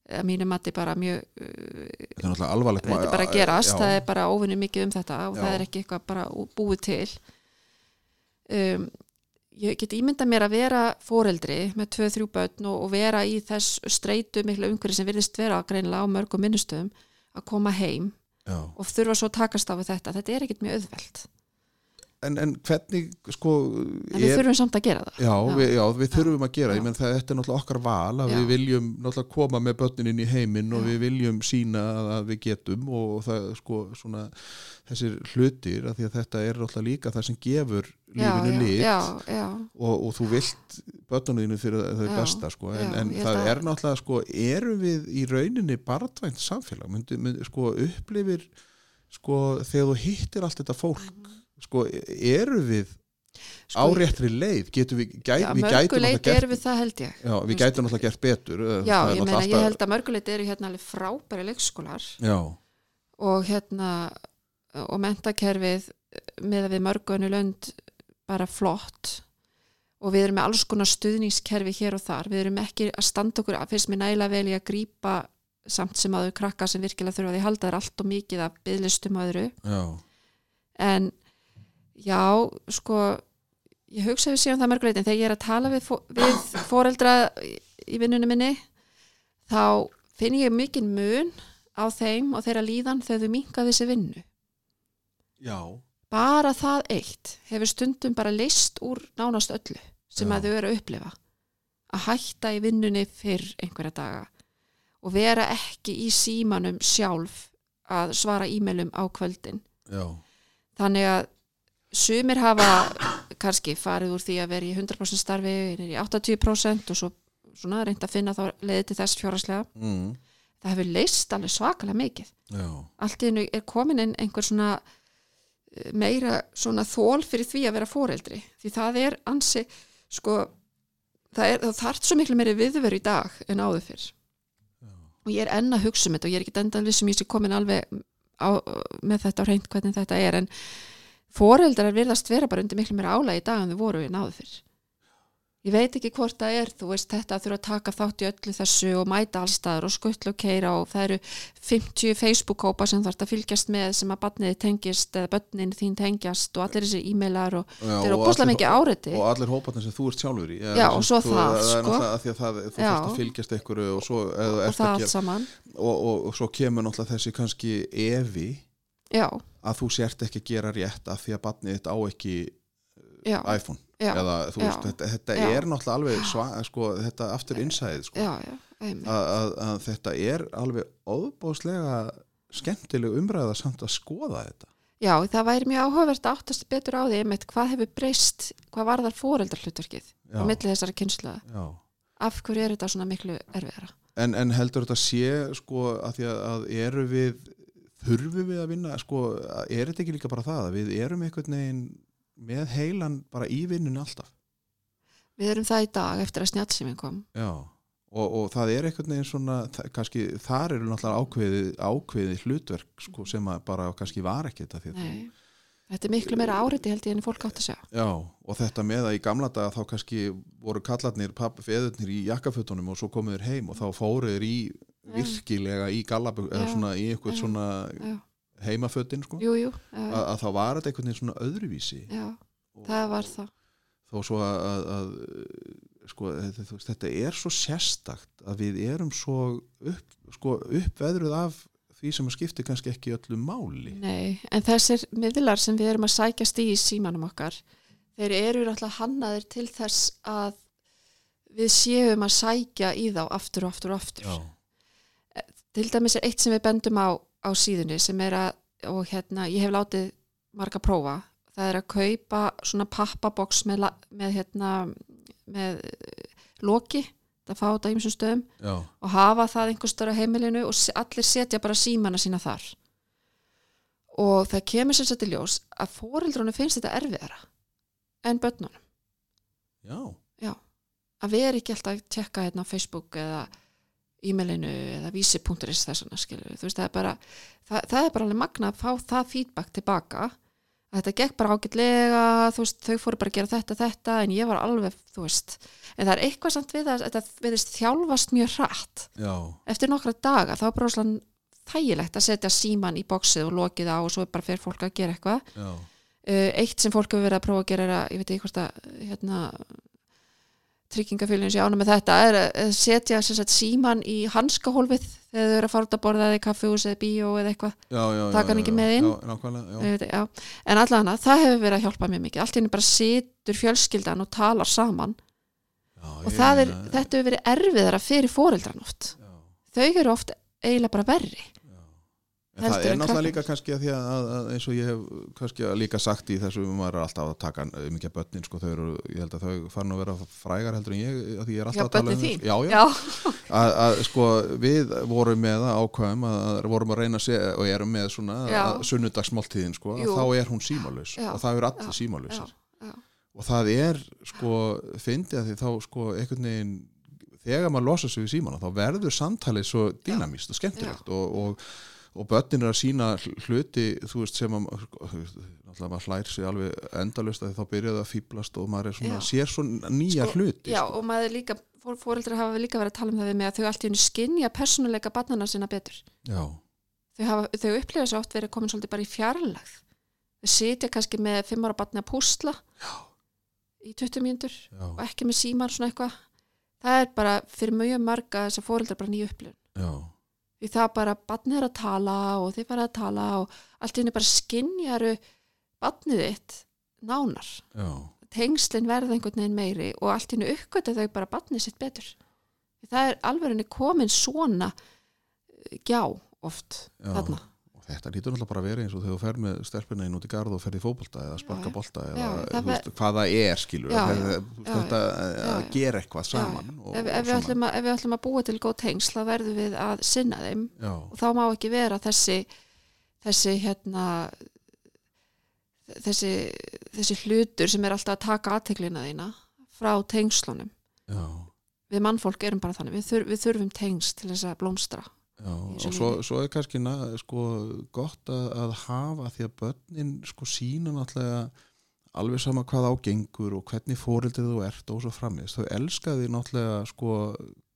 að mínum að bara mjög, uh, þetta er alvarlegt þetta bara gerast já, það er bara óvinni mikið um þetta og Já. það er ekki eitthvað bara búið til. Um, ég get ímynda mér að vera foreldri með tvö, þrjú börn og, og vera í þess streitu miklu umhverju sem virðist vera greinilega á mörgum minnustöðum að koma heim já, og þurfa svo að takast á þetta. Þetta er ekkit mjög auðvelt en, en hvernig sko en við þurfum samt að gera það Já, Já. Við, já, við þurfum að gera, menn það þetta er náttúrulega okkar val að Já. við viljum náttúrulega koma með börnin inn í heiminn og við viljum sína að, við getum og það sko svona þessir hlutir að því að þetta er náttúrulega líka það sem gefur lífinu lit og, og þú vilt börnuninu fyrir þau Já, besta sko en, en það að- er náttúrulega sko erum við í rauninni barndvænt samfélag myndi, myndi, sko upplifir sko þegar þú hittir allt þetta fólk. Sko eru við Sko, á réttri leið? Getum við, gæ, já, við gætum mörguleiti náttúrulega erum við það held ég. Já, við gætum náttúrulega gert betur uh, já, er ég meina, náttúrulega ég held að mörguleiti eru hérna alveg frábæri leikskólar. Já, og hérna og mentakerfið með við mörgunu lönd bara flott. Og við erum með alls konar stuðningskerfi hér og þar, við erum ekki að standa okkur, finnst mér nægilega vel í að grípa samt sem aður krakka sem virkilega þurfa því að halda þær allt og mikið af byðlistum og öðru. En já, sko ég hugsa við séum það mörguleitin þegar ég er að tala við, fó- við foreldra í- vinnunum minni þá finn ég mikinn mun á þeim og þeirra líðan þegar þau minka þessi vinnu. Já, bara það eitt hefur stundum bara list úr nánast öllu sem Já. að þau eru að upplifa. Að hætta í vinnunni fyrr einhverja daga og vera ekki í símanum sjálf að svara e-mailum á kvöldin. Já, þannig að sumir hafa kannski farið úr því að vera í 100% starfi niður í 80% og svo svona reynd að finna þá leiði til þess fjóraslega mm, það hefur leist alveg svakalega mikið. Já, allt í hennu er komin inn einhver svona eh, meira svona þól fyrir því að vera foreldri. Því það er ansi sko það, er, það þarf svo miklu meiri viðveru í dag en áður fyrr. Og ég er enn að hugsa um þetta og ég er ekki endal vissum ég sé komin alveg á, með þetta á reynd hvernig þetta er en foreldrar virðast vera bara undir miklu meira álæg í dag en þau voru en áður fyrr. Ég veit ekki hvort það er þú veist þetta að þurfa að taka þátt í öllu þessu og mæta allstaðar og skuttla og keira og það eru 50 Facebook-kópa sem þarf að fylgjast með sem að badniði tengist eða börnin þín tengjast og allir þessi e-mailar og þeir eru allir- mikið áreiti og allir hóparnir sem þú ert sjálfur í Já, og svo þú, það, það sko. það, þú þarfst að fylgjast einhverju og svo, og það allt saman. og, og, og svo kemur náttúrulega þessi kannski evi já, að þú sért ekki að gera rétt af því að batnið þitt á ekki já, iPhone. Já, eða þú veist, Já. þetta, þetta Já. er náttúrulega alveg sva, sko, þetta aftur innsæðið sko, að, þetta er alveg óbóðslega skemmtileg umræða samt að skoða þetta. Já, það væri mjög áhugavert að áttast betur á því einmitt hvað hefur breyst, hvað varðar foreldrahlutverkið á Já. milli þessara kynsluða Já. af hverju er þetta svona miklu erfiðara? En, en heldur þetta sé sko að því að, að eru við þurfum við að vinna sko, er þetta ekki líka bara það að við erum einhvern veginn með heilan bara í vinnun alltaf? Við erum það í dag eftir að snjálfsíminn kom. Já, og, og það er einhvern veginn svona, það, kannski þar eru náttúrulega ákveðið, ákveðið hlutverk sko, sem bara kannski var ekki þetta Nei. þetta er miklu meira áreiti held ég en fólk átt að segja Já, og þetta með að í gamla daga þá kannski voru kallarnir, pappi, feðurnir í jakkafötunum og svo komuður heim og þá fóruður í virkilega í gallabögg eða svona í eitthvað Já. svona já, heimafötin sko, jú, jú, já, að, að þá var þetta einhvern veginn svona öðruvísi. Já, og, það var það. þó svo að, að, að sko, þetta, þetta er svo sérstakt að við erum svo upp, sko, uppveðruð af því sem að skipti kannski ekki öllu máli. Nei, en þessir miðlar sem við erum að sækjast í í símanum okkar þeir eru náttúrulega hannaðir til þess að við séum að sækja í þá aftur og aftur og aftur. Já, til dæmis er eitt sem við bendum á, á síðunni sem er að, og hérna ég hef látið marga prófa. Það er að kaupa svona pappaboks með, með hérna með eh, loki það fá þetta í mjög stöðum já, og hafa það einhver stöður á heimilinu og allir setja bara símana sína þar. Og það kemur sér sætti ljós að fóreldrunum finnst þetta erfiðara en börnunum. Já, að vera ekki alltaf að tjekka hérna á Facebook eða e-mailinu eða vísi.is þessana skilur þú veist það er bara það, það er bara alveg magna að fá það feedback tilbaka. Þetta gekk bara ágætlega þú veist þau fóru bara að gera þetta þetta en ég var alveg þú veist. En það er eitthvað samt við að þetta viðist þjálfast mjög hratt. Já, eftir nokkra daga þá er bara svona þægilegt að setja síman í bóksið og lokið á og svo er bara fyrir fólk að gera eitthvað. Já, uh, eitt sem fólk hefur verið að prófa að gera er að, ég veit ekki hvort að hérna, tryggingafélagin sé ána með þetta er að setja sagt, síman í hanskahólfið þegar þau eru að fara út að borða eða í kaffihús eða bíó eða eitthvað. Taka hann ekki með inn? já, já. En allan að það hefur verið að hjálpa mér mikið. Allt henni bara situr fjölskyldan og talar saman. Já, og er, þetta hefur verið erfiðara fyrir fóreldran oft. Já. þau eru oft eiginlega bara verri En það er náttúrulega líka kannski að því að, að, að eins og ég hef kannski líka sagt í þessu maður er alltaf að taka mikið börnin sko, þau eru, ég held að þau farin að vera frægar heldur en ég, að því ég er Já, alltaf að tala um þín. já, já, já, Að, að sko við vorum með að ákvæðum að, að vorum að reyna að segja og erum með svona Já. að sunnudagsmáltíðin sko, að þá er hún símalus Já. og það eru allir Já. já, já. og það er sko fyndið að því þá sko einhvern veginn þegar maður losa sig við símana þá verður samtalið svo dýnamíst og skemmtilegt og, og, og börnin er að sína hluti þú veist sem að náttúrulega maður hlær sig alveg endalust að þá byrjaði að fýblast og maður er svona, Já. sér svona nýja Sko, hluti já, sko. og maður líka fór, fóreldrar hafa líka verið að tala um það við mig að þau allt í henni skinja persónuleika barnana sinna betur. Já, þau, hafa, þau upplifa svo oft verið komin svolítið bara í fjarlægð. Þau sitja kannski með fimm ára barni að púsla Já. í 20 mínútur og ekki með síman svona eitthvað. Það er bara fyrir mjög marga þess að fóreldrar bara nýju upplifun. Já, því það bara barnið er að tala og þið bara að tala og allt í henni bara skinjaru barnið þitt nánar. Já, tengslinn verða einhvern veginn meiri og allt í henni uppgöta þau bara barnið sitt betur. Það er alveg henni komin svona eh, gjá oft Já. þarna þetta lítur náttúrulega bara að vera eins og þegar þú fer með stelpina inn út í garð og ferði í fótbolta eða sparka bolta eða það veist, hvað það er skilur Já, já. þetta já. að já. gera eitthvað saman og, ef, ef, við að, ef við ætlum að búa til góð tengsl þá verðum við að sinna þeim. Og þá má ekki vera þessi þessi hérna þessi, þessi hlutur sem er alltaf að taka aðteklina þína frá tengslunum. Já, við mannfólk erum bara þannig, við, þur, við þurfum tengsl til þess að blómstra já. og svo, svo er kannski na, sko, gott að, að hafa því að börnin sko sína náttúrulega alveg sama hvað ágengur og hvernig fórildið þú ert og svo framist þau elska því náttúrulega sko,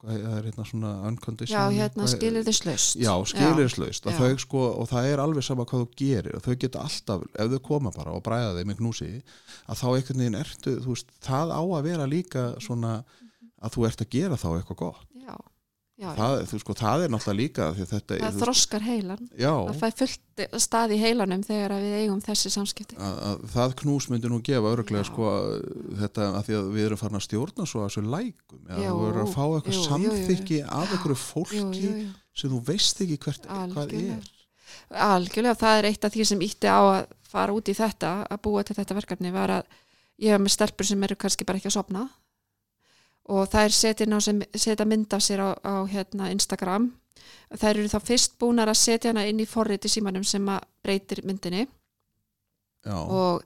hvað það er hérna svona já, unconditional hérna hvað- skilir þið slöst Já, skilirislaust Já. þau sko, og það er alveg sama hvað þú gerir. Og þau geta alltaf, ef þau koma bara og bræða þeim með knúsi, að þá einhvern veginn ertu, veist, það á að vera líka svona að þú ert að gera þá eitthvað gott, já, já, það, þú sko, það er náttúrulega líka að þetta, það þú þroskar heilan já. Það fæ fullt stað í heilanum þegar að við eigum þessi samskipti. Að, að það knús myndi nú gefa örglega Já. sko þetta að því að við erum farin að stjórna svo að þessu lækum, Jú, þú verður að fá eitthvað samþykki af einhverju fólki jú, jú, sem þú veist ekki hvert, hvað Algjörlega. er. Algjörlega, það er eitt af því sem ítti á að fara út í þetta, að búa til þetta verkefni var að ég hef með stelpur sem eru kannski bara ekki að sopna og þær setja, mynd af sér á, á hérna, Instagram. Þær eru þá fyrst búnar að setja hana inn í forrið í símanum sem að breytir myndinni. Já, og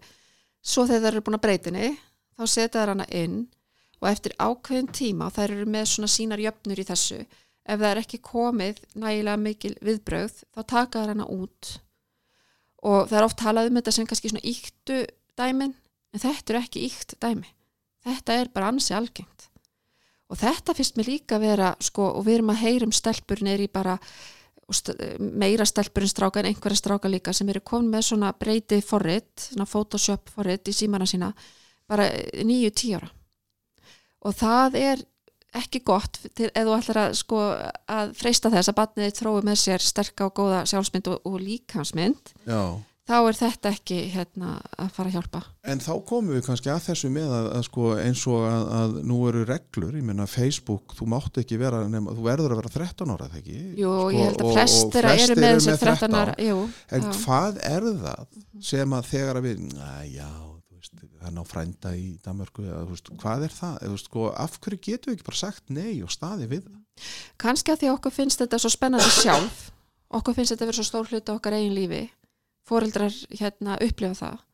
svo þegar þær eru búin að breytinni þá setja þær hana inn. Og eftir ákveðin tíma og þær eru með svona sínar jöfnur í þessu ef það er ekki komið nægilega mikil viðbrögð þá taka þær hana út. Og það er oft talað um þetta sem kannski svona íktu dæmin en þetta eru ekki íkt dæmi. Þetta er bara ansi algengt og þetta finnst mér líka vera sko, og við erum að heyrum stelpur neyri bara st meira stelpur en stráka en einhverja stráka líka sem eru komin með svona breyti forrit, svona photoshop forrit í símana sína bara nýju, tíu ára. Og það er ekki gott ef þú ætlar að sko að freista þess að batnið trói með sér sterka og góða sjálfsmynd og, og líkansmynd já þá er þetta ekki hérna að fara að hjálpa En þá komum við kannski að þessu með að, að sko eins og að, að nú eru reglur, ég meina Facebook, þú mátt ekki vera nema, þú verður að vera 13 ára þegar ekki? Jú, sko, ég held að og- flest og þeirra eru flestir með þessi 13 ára Jú, En já. Mhm. hvað er það sem að þegar að við, næ, já, þú veist, það er ná frænda í Danmörku, eða, veist, hvað er það? Eða, sko, af hverju getum við ekki bara sagt nei og staði við það? kannski að því okkur finnst þetta svo spennandi sjálf okkur finnst þetta vera svo stór hluti okkar eigin lífi fóreldrar hérna upplifa það.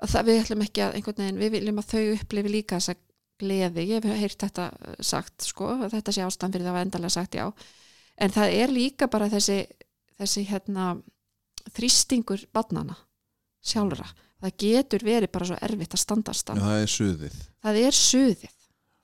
Að það, við ætlum ekki að einhvern veginn, við viljum að þau upplifi líka þessa gleði, ég hef heyrt þetta uh, sagt sko, þetta sé ástæðan fyrir það var endalega sagt já, en það er líka bara þessi, þessi hérna þrýstingur badnana sjálfra, það getur verið bara svo erfitt að standast það er suðið. það er suðið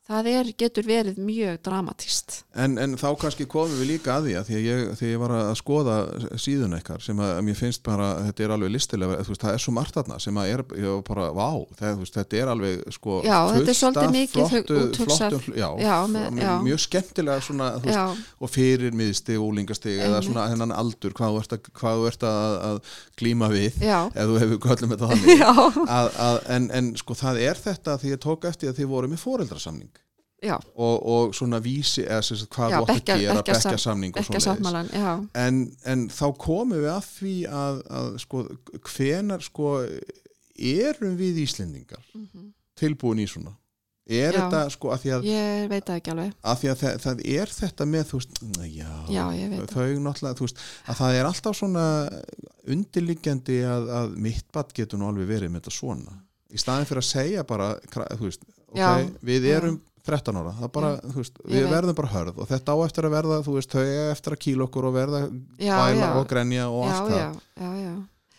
það er, getur verið mjög dramatíst En, en þá kannski komum við líka að því að því að ég, þegar ég var að skoða síðun eitthvað sem að mér finnst bara, þetta er alveg listilega, veist, það er svo margt þarna sem að er, bara, vá, það, veist, þetta er alveg, sko, Já, þetta er fullt svolítið af mikið flottu, flottum, já, Já, með- mjög skemmtilega svona, veist, og fyrir miðstig og úlingastig eða svona hennan aldur, hvað þú ert að, að, að glíma við, ef þú hefur köllum þetta *laughs* þannig. Að, að, en, en sko það er þetta því ég tók eftir að þið voru með já, og, og svona vísi eða sem sagt, hvað Já, þú bekkja- að gera, bekkja samning og svona já, en, en þá komum við að því að, að sko, hvenar sko erum við Íslendingar Mhm. tilbúin í svona? Er Já. þetta sko að því að, ég veit ekki alveg. að, því að það, það er þetta með þú veist, já, Já, veit þau náttúrulega, þú veist, að það er alltaf svona undirliggjandi að, að mitt batt getur nú alveg verið með þetta svona. Í staðin fyrir að segja bara þú veist, ok, Já, við já. erum 13 ára, það bara, þú veist, við verðum bara hörð og þetta á eftir að verða, þú veist, þau eftir að kýla okkur og verða Já, bæla já, og grenja og já, allt já, það. já, já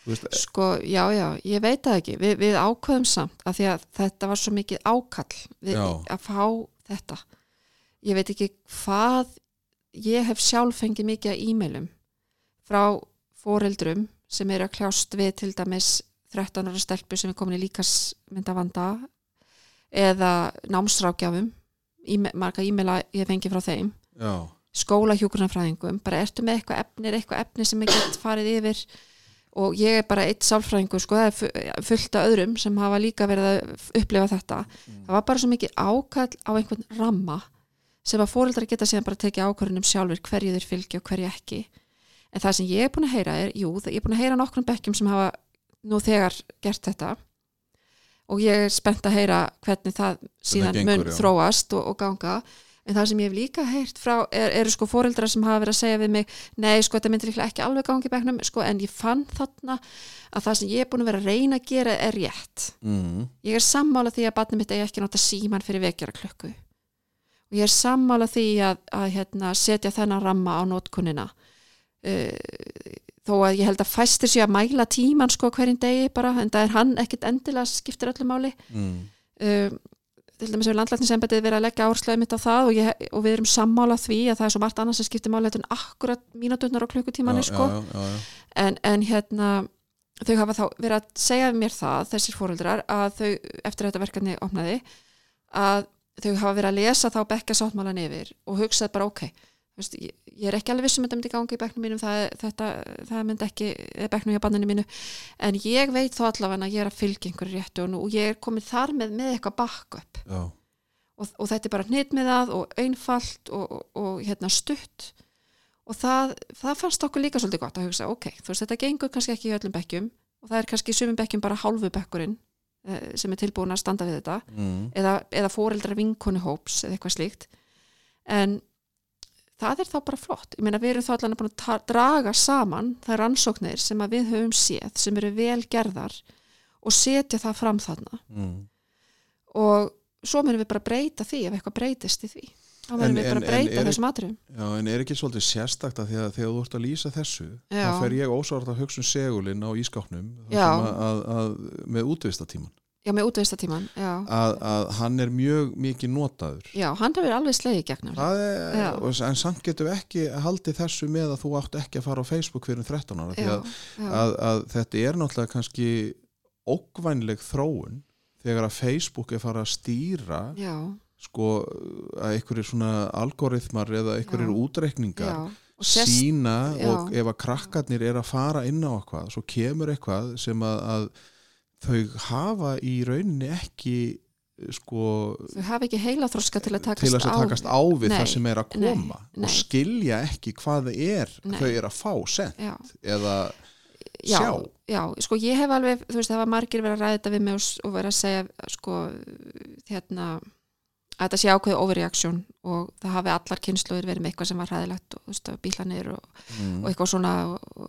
Þú veist, Sko, já, já, ég veit það ekki. Við, við ákveðum samt að því að þetta var svo mikið ákall við, að fá þetta. Ég veit ekki hvað ég hef sjálf fengið mikið að e-mailum frá foreldrum sem eru að kljást við til dæmis 13 ára stelpu sem er komin í líkasmyndavanda eða námsrákjafum e marga e-maila ég fengi frá þeim. Já, skólahjúkurnarfræðingum bara ertu með eitthvað efni, er eitthvað efni sem ég get farið yfir? Og ég er bara eitt sálfræðingur sko, það er fu- fullt af öðrum sem hafa líka verið að upplifa þetta. Það var bara svo mikið ákall á einhvern ramma sem að fóreldrar geta síðan bara tekið ákvörðunum sjálfur hverju þeir fylgja og hverju ekki. En það sem ég er búin að heyra er, jú, ég er búin að heyra nokkrum bekkjum sem hafa nú þegar gert þetta og ég er spennt að heyra hvernig það síðan gengur, mun já. þróast og, og ganga. En það sem ég hef líka heyrt frá er, eru sko fóreldrar sem hafa verið að segja við mig nei sko þetta myndir ekki alveg gangi í bekknum sko en ég fann þarna að það sem ég er búin að vera að reyna að gera er rétt. Mm, ég er sammála því að barnið mitt eigi ekki að nota síman fyrir vekjara klukku og ég er sammála því að, að hérna, setja þennan ramma á nótkunnina uh, þó að ég held að fæstir sér að mæla tíman sko hverjum degi bara en það er hann ekkit endilega skiptir öllu máli. Mm, um, til dæmis hefur landlæknisembetið verið að leggja áhersluði mitt á það og, ég, og við erum sammála því að það er svo margt annars sem skiptir máli en akkurat mínúturnar og klukkutímanir já, sko. já, já, já, en, en hérna þau hafa þá verið að segja mér það þessir fóreldrar að þau eftir að þetta verkefni opnaði að þau hafa verið að lesa þá bekka sáttmálan yfir og hugsað bara ok veist, ég, ég er ekki alveg vissum að þetta myndi gangi í bekknum mínum það, þetta, það myndi ekki eða bekknum hjá banninu mínu. En ég veit þó allavega að ég er að fylgja einhverju réttu og, nú, og ég er komin þar með, með eitthvað backup. Já, og, og þetta er bara hnit með það og einfalt og, og, og hérna stutt. Og það, það fannst okkur líka svolítið gott að hugsa, ok, þú veist, þetta gengur kannski ekki í öllum bekkjum og það er kannski í sumum bekkjum bara hálfu bekkurinn eh, sem er tilbúin að standa við þetta mm, eða, eða fóreldrar vinkonu hóps eða eitthvað slíkt. En það er þá bara flott. Ég meina við erum þá allan búin að draga saman þær rannsóknir sem að við höfum séð sem eru vel gerðar og setja það fram þarna. Mm. og svo munum við bara breyta því ef eitthvað breytist í því. Þá munum við bara en- breyta er- þessum atriðum. Já, en er ekki svolítið sérstakt að því að þegar þú ert að lýsa þessu Já. þá fer ég ósvart að hugsa um segulinn á ískáknum að, að, að, með útvistatíman já, með útvistatíman, að, að hann er mjög mikið notaður. Já, hann hefur alveg slegið og- en samt getum við ekki haldið þessu með að þú átt ekki að fara á Facebook fyrir 13 ára já, að, já, að, að þetta er náttúrulega kannski ógvænleg þróun þegar að Facebook er fara að stýra já, sko að einhverjir svona algoritmar eða einhverjir útreikningar og sérst, sína og ef að krakkarnir er að fara inn á eitthvað svo kemur eitthvað sem að, að þau hafa í rauninni ekki sko þau hafa ekki heila þroska til að takast til að á takast á við Nei, það sem er að nei, koma nei. og skilja ekki hvað það er Nei. þau er að fá sent já, eða já, sjá já, sko ég hef alveg þú veist það var margir verið að ræða þetta við mig og, og verið að segja sko hérna að þetta sé ákveð overreaksjón og það hafi allar kynsluður verið með eitthvað sem var hræðilegt og bílanir og, mm. og eitthvað svona og,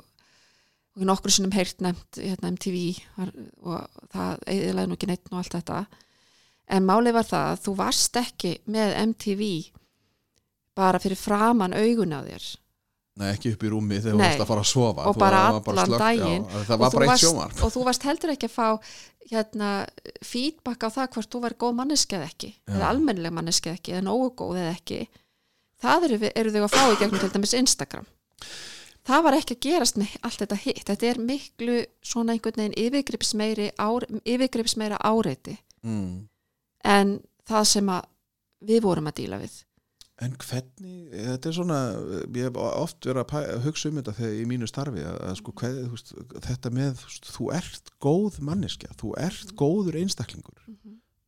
og, nokkur sinnum heyrt nefnt hérna, MTV var, og það eðilaði nú ekki neitt og allt þetta en málið var það að þú varst ekki með MTV bara fyrir framan augun á þér Nei, ekki upp í rúmi þegar þú Nei. varst að fara að sofa Og Þú- bara var allan daginn. Og var þú og þú varst heldur ekki að fá hérna, feedback á það hvort þú væri góð manneski eða ekki Já. eða almennileg manneski eða ekki eða nógu góð eða ekki það eru, eru þau að fá í gegnum til dæmis Instagram það var ekki að gerast með allt þetta hitt. Þetta er miklu svona einhvern veginn yfirgripsmeiri ár, yfirgripsmeira áreiti mm. en það sem að við vorum að díla við. En hvernig, þetta er svona ég hef oft verið að pæ- hugsa um þetta þegar í mínu starfi að, að sko, hvað, veist, þetta með, þú, veist, þú ert góð manneskja, þú ert góður einstaklingur,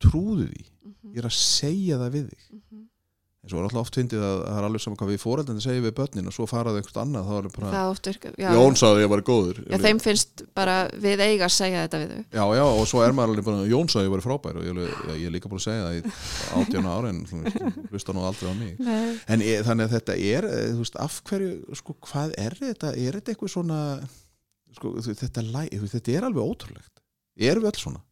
trúðu því. Ég er að segja það við þig eins og er alltaf oft fyndið að það er alveg saman hvað við fóreldandi segja við börnin og svo faraðu einhvert annað þá er bara, það oft virka, já, Jón sagði að ég var góður já, þeim finnst bara við eiga að segja þetta við þau Já, já, og svo er maður alveg bara, Jón sagði að ég var frábær og ég, ég er líka búin að segja það í átjána ára en hlusta nú aldrei á mig Nei. En e, þannig að þetta er, eh, þú veist, af hverju, sko, hvað er þetta? Er þetta eitthvað svona, sko, þetta, þetta er alveg ótrúlegt. Erum við öll svona?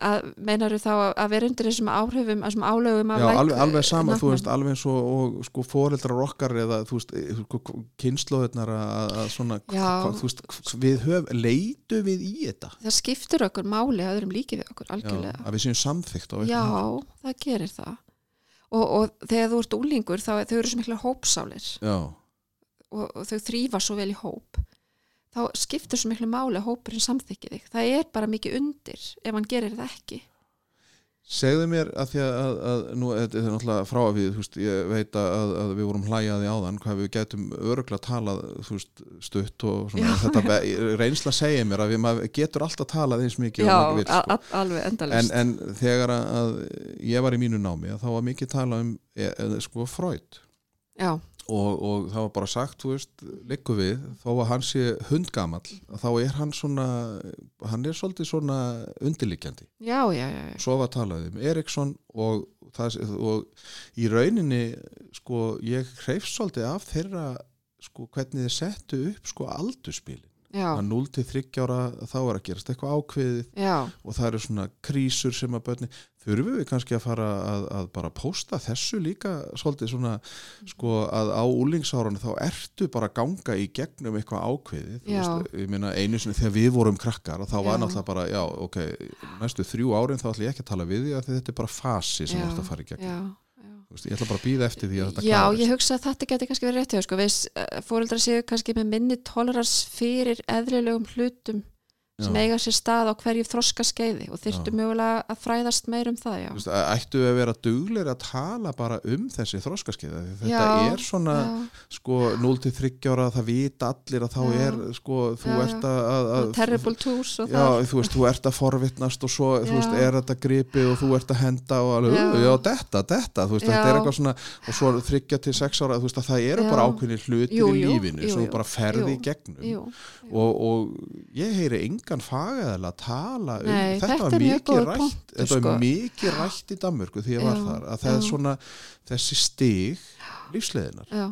Að meinar þá að- vera undir þessum áhrifum þessum álögum af Já, læk- alveg, alveg sama, þú nafnum. veist, alveg eins og, og sko, foreldrar okkar eða, þú veist, e, sko, kynnslóðirnar að, að svona, Já. þú veist, við höf, leitu við í þetta? það skiptur okkur máli að öðrum líki við okkur Já, algjörlega að við séum samþykkt á já, eitthvað. hátt. það gerir það og, og þegar þú ert úlingur þá þau eru svo mikla hópsálir Já, og, og þau þrýfa svo vel í hóp þá skiptur svo miklu máli að hópurinn samþykki þig. Það er bara mikið undir ef hann gerir það ekki. Segðu mér að því að, að, að nú, þetta er náttúrulega frá að við, veist, ég veit að, að við vorum hlæjaði áðan, hvað við getum öruglega talað, veist, stutt og svona, Já, þetta *laughs* reynsla segja mér að við getur alltaf talað eins mikið vill, al, sko. al, alveg en, endalist en þegar að, ég var í mínu námi, þá var mikið talað um, e, e, sko, Freud. Já, og, og það var bara sagt, þú veist, liggur við, þó að hann sé hundgamall, þá er hann svona, hann er svolítið svona undirliggjandi já, já, já, já. svo var talað um Eriksson og, það, og í rauninni sko ég hreifst svolítið af þeirra sko hvernig þið settu upp sko aldurspilin að 0 til 30 ára þá er að gerast eitthvað ákveðið já. og það eru svona krísur sem að börni þurfum við kannski að fara að, að bara posta þessu líka svolítið svona sko að á úlingsárunum þá ertu bara að ganga í gegnum eitthvað ákveðið þú Já. veist, ég meina einu sinni þegar við vorum krakkar þá var Já. náttúrulega bara, já ok næstu þrjú árin þá ætla ég ekki að tala við því að þetta er bara fasi sem Já, þú ert að fara í gegnum já, já. Veist, ég ætla bara að býða eftir því að þetta Já, klarist. ég hugsa að þetta geti kannski verið rétt hjá sko. við fóreldrar séu kannski með minni tolerans fyrir eðlilegum hlutum sem eiga sér stað á hverju þroska skeiði og þyrftu Já. mögulega að fræðast meir um það, já. Ættu við að vera duglir að tala bara um þessi þroskaskiða þetta Já, er svona sko 0-30 ára það vita allir að þá er sko þú ert að, að, terrible twos og já, það. þú veist, þú ert að forvitnast og svo, veist, er þetta gripið og þú ert að henda og alveg, Já. þetta, þetta veist, þetta er eitthvað svona og svo 30 til 6 ára, veist, að það eru bara ákveðni hlutir Jú, í lífinu jú, sem jú. bara ferði í gegnum og, og ég heyri engan fagaðal að tala um Nei, þetta þetta var mikið rætt punktur, þetta var sko. mikið rætt í Danmörku því var Já, þar að það er svona þessi stig lífsleðinar já.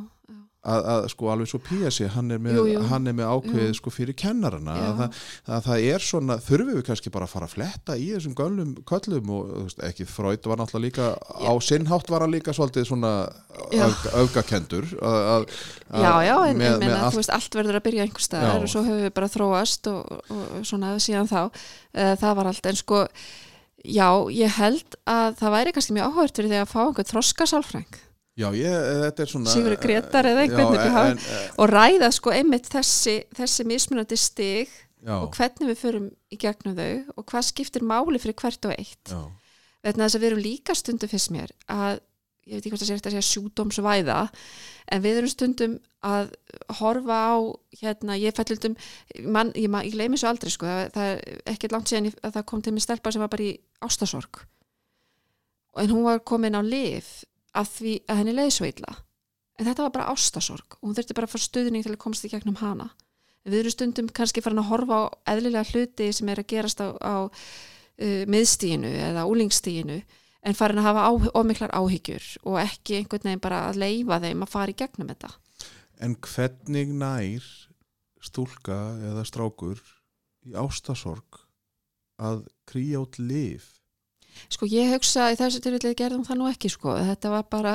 Að, að sko alveg svo P.S. hann er með, Jú, jú. hann er með ákveðið Jú. sko fyrir kennarana Já. að að það er svona, þurfum við kannski bara að fara að fletta í þessum göllum köllum og veist, ekki Freud var náttúrulega líka á sinnhátt var hann líka svolítið svona Já. að- Já, já, en með, ég meina, með allt, þú veist, allt verður að byrja einhver Já. staðar og svo höfum við bara þróast og, og svona síðan þá uh, það var allt, en sko já, ég held að það væri kannski mjög áhört fyrir því að fá einhvern þroskasálfræng já, ég, þetta er svona Sigurður Grétar eða einhvern en, og ræða sko einmitt þessi, þessi mismunandi stig já, og hvernig við förum í gegnum þau og hvað skiptir máli fyrir hvert og eitt. Já, vegna þess að við erum líka stundum fyrst mér að, ég veit ekki hvort það sé eftir að segja sjúdómsvæða, en við erum stundum að horfa á hérna, ég fællundum man, ég, man- ég gleymi svo aldrei sko, það, það er ekki langt síðan að það kom til mig stelpa sem var bara í ástasorg en hún var komin á lif að því að henni leiði svo illa. En þetta var bara ástasorg og hún þurfti bara að fara stuðning til að komast í gegnum hana. Við erum stundum kannski farin að horfa á eðlilega hluti sem er að gerast á, á uh, miðstíinu eða úlingstíinu en farin að hafa ómiklar áhyggjur og ekki einhvern veginn bara að leifa þeim að fara í gegnum þetta. En hvernig nær stúlka eða strákur í ástasorg að kríja út lif sko ég hugsa í þessu tilvillið gerðum það nú ekki sko. Þetta var bara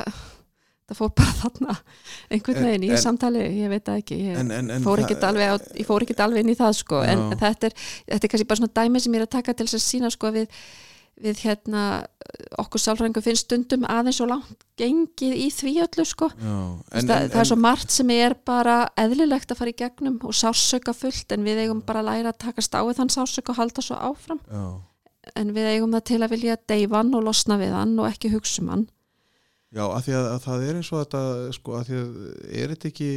það fór bara þarna einhvern En- veginn í en- samtali, ég veit ekki. Ég, En- en- en fór ekkert alveg, alveg inn í það sko, en þetta er, þetta er kannski bara svona dæmi sem ég er að taka til þess að sína sko við, við hérna okkur sálfræðingu finnst stundum aðeins og langt gengið í því öllu sko. Já, en, það, það er svo margt sem er bara eðlilegt að fara í gegnum og sásöka fullt en við eigum bara að læra að takast á við þann sásöka og halda svo áfram. Já, en við eigum það til að vilja deyfa hann og losna við hann og ekki hugsa um hann. Já að því að, að það er eins og þetta sko að því að er þetta ekki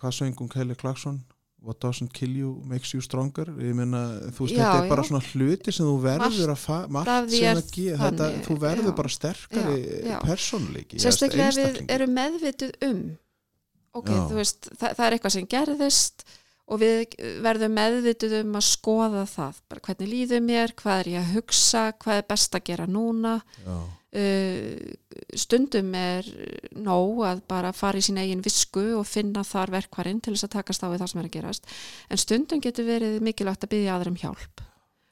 hvað söngum Kelly Clarkson? What doesn't kill you makes you stronger? Ég meina, þú veist, Já, þetta er bara já. svona hluti sem þú verður að fa- margt af sem að gera, þetta, þú verður já. bara sterkari persónleiki sérstaklega við erum meðvituð um ok, þú veist, það, það er eitthvað sem gerðist og við verðum meðvituð um að skoða það. Bara hvernig líður mér, hvað er ég að hugsa hvað er best að gera núna? Uh, stundum er nóg að bara fara í sín eigin visku og finna þar verkvarinn til þess að takast á við það sem er að gerast. En stundum getur verið mikilvægt að byggja aðra um hjálp.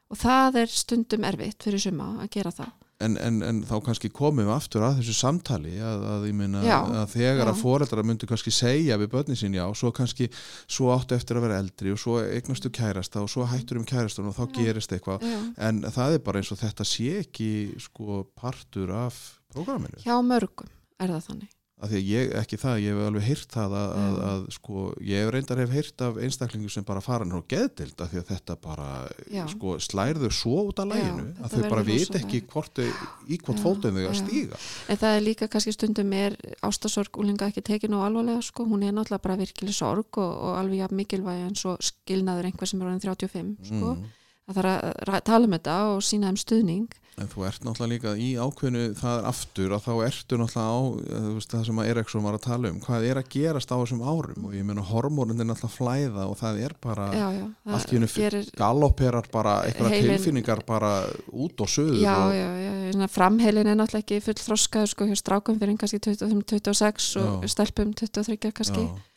Og það er stundum erfitt fyrir suma að gera það en, en, en þá kannski komum við aftur að þessu samtali að, að meina Já, að þegar já. að foreldrar myndu kannski segja við börnin sín já, svo kannski svo áttu eftir að vera eldri og svo eignastu kærasta og svo hættur um kærastan og þá gerist eitthvað. Já. en það er bara eins og þetta sé ekki sko partur af prógraminu. Hjá mörgum er það þannig af því að ég, ekki það, ég hef alveg heyrt það að, að, Já. að sko, ég hef reyndar hef heyrt af einstaklingu sem bara fara nú geðdild af því að þetta bara, Já. sko, slærður svo út af Já, læginu þetta að þau bara vita ekki hvort í hvort Já, fótum þau að já. stíga en það er líka kannski stundum er ástasorg úlinga ekki tekið nú alvarlega sko, hún er náttúrulega bara virkileg sorg og, og alveg jafn mikilvæg en svo skilnaður einhver sem er orðin 35 sko. Mm. Það þarf að tala um þetta og sína um stuðning. En þú ert náttúrulega líka í ákveðinu það er aftur að þá ertu náttúrulega á eh, veist, það sem að Eriksson var að tala um. Hvað er að gerast á þessum árum? Og ég meina hormónin er náttúrulega flæða og það er bara já, já, allt í hennu gerir, galopperar bara eitthvað tilfinningar bara út og söður já, og, já, framheilin er náttúrulega ekki full þroskaður sko hjá strákum fyrir kannski 25-26 og stelpum 23 kannski. Já,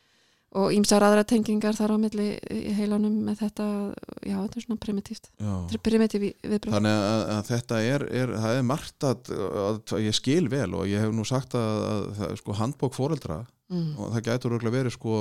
og ímsar aðra tengingar þar á milli í heilanum með þetta, já, þetta er svona primitíft já. primitív viðbröð Þannig að, að þetta er, er, það er margt að, að ég skil vel og ég hef nú sagt að, að, sko, handbók foreldra mm. og það gætur örugglega verið sko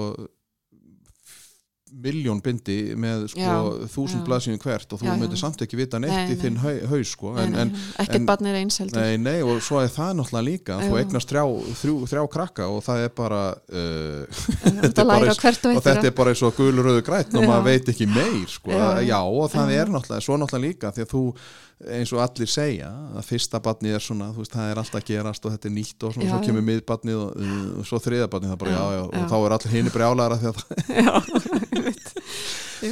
miljón bindi með sko þúsund já. blaðsíðum hvert og þú myndir samt ekki vita neitt Nei, í nei. þinn hau- haus sko Nei, en, nei, en, nei, ekkert en- barn er eins heldur nei, nei, og svo er það náttúrulega líka þú eignast þrjá, þrjú, þrjá krakka og það er bara uh, *laughs* þetta er bara eins- og þetta er bara eins og guluröðu grætt og maður veit ekki meir sko. Já. já. og það er náttúrulega, svo náttúrulega líka því að þú eins og allir segja að fyrsta barnið er svona, þú veist, það er alltaf gerast og þetta er nýtt og svona, Já, svo kemur miðbarnið og, uh, og svo þriða barnið það bara, já, Já, já, og þá er allir hini brjálæra því að það,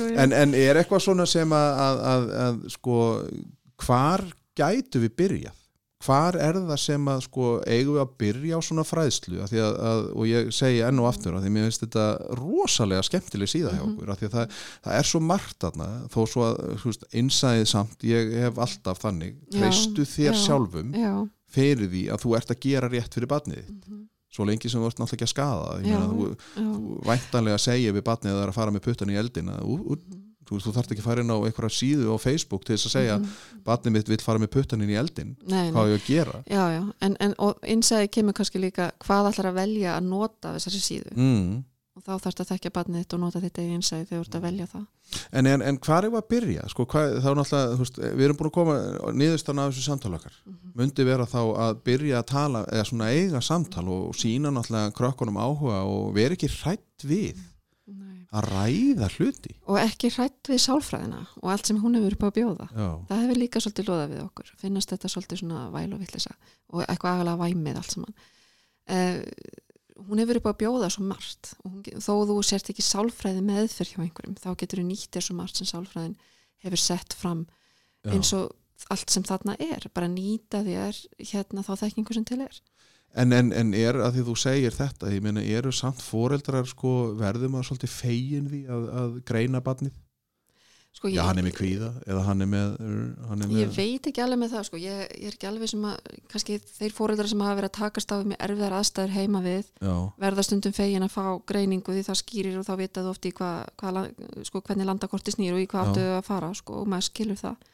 *laughs* en, en er eitthvað svona sem að, að, að, að sko, hvar gætu við byrjað? Hvar er það sem að sko eigum við að byrja á svona fræðslu að að, að, og ég segi enn og aftur að því mér finnst þetta rosalega skemmtileg síða hjá Mhm. okkur að því að það, það er svo margt þarna þó svo að innsæðið samt ég hef alltaf þannig Já, treystu þér já. sjálfum já, fyrir því að þú ert að gera rétt fyrir barnið þitt. mhm, svo lengi sem þú ert náttúrulega ekki að skada Já. meina, þú, þú væntanlega segja við barnið að það er að fara með puttan í eldin að, ú, ú, mhm, þú, veist, þú þarft ekki að fara inn á einhverja síðu á Facebook til þess að segja mhm. barnið mitt vil fara með puttan inn í eldin Nei, hvað nei. ég að gera já, já, en, en og innsæði kemur kannski líka hvað ætlar að velja að nota þessari síðu mm. og þá þarfst að þekkja barnið þitt og nota þetta í innsæði þegar þú ert að velja það en, en, en hvað er að byrja sko, hvað, þá náttúrulega, þú veist, við erum búin að koma niðurstan af þessu samtalakar Mhm. myndi vera þá að byrja að tala eða svona eiga samtal og sína náttúrulega krökkunum áhuga og vera ekki hrætt við. Að ræða hluti. Og ekki hrætt við sálfræðina og allt sem hún hefur upp á að bjóða. Já, það hefur líka svolítið loðað við okkur. Finnast þetta svolítið svona væl og vittlisa og eitthvað agalega væmið allt saman. Uh, hún hefur upp á að bjóða svo margt og þó þú sért ekki sálfræði meðferð hjá einhverjum þá getur þú nýtt þér svo margt sem sálfræðin hefur sett fram já. eins og allt sem þarna er. Bara nýta þér hérna þá þekkingu sem til er En, en, en er að því þú segir þetta ég meina, eru samt foreldrar sko, verðum að svolítið fegin því að, að greina barnið? sko, Já, hann er með kvíða eða hann er með, hann er með Ég veit ekki alveg með það sko. ég, ég er ekki alveg sem að kannski þeir fóreldrar sem hafa verið að takast á með erfiðar aðstæður heima við Já, verða stundum fegin að fá greiningu því það skýrir og þá vitaðu oft í hva, hva, sko, hvernig landakorti snýr og í hvað áttu að fara sko, og maður skilur það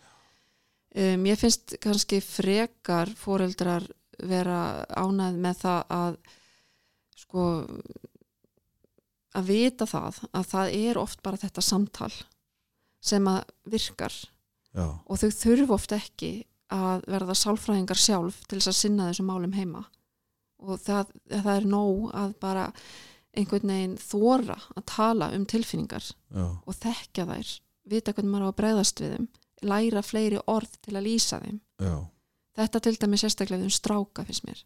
um, Ég finnst kannski frekar fóreldrar vera ánæð með það að sko að vita það að það er oft bara þetta samtal sem að virkar. Já, og þau þurfu oft ekki að verða sálfræðingar sjálf til þess að sinna þessum málum heima. Og það, það er nóg að bara einhvern veginn þóra að tala um tilfinningar já, og þekkja þær, vita hvernig maður á að bregðast við þeim, læra fleiri orð til að lýsa þeim. já Þetta til dæmis sérstaklega um stráka finnst mér.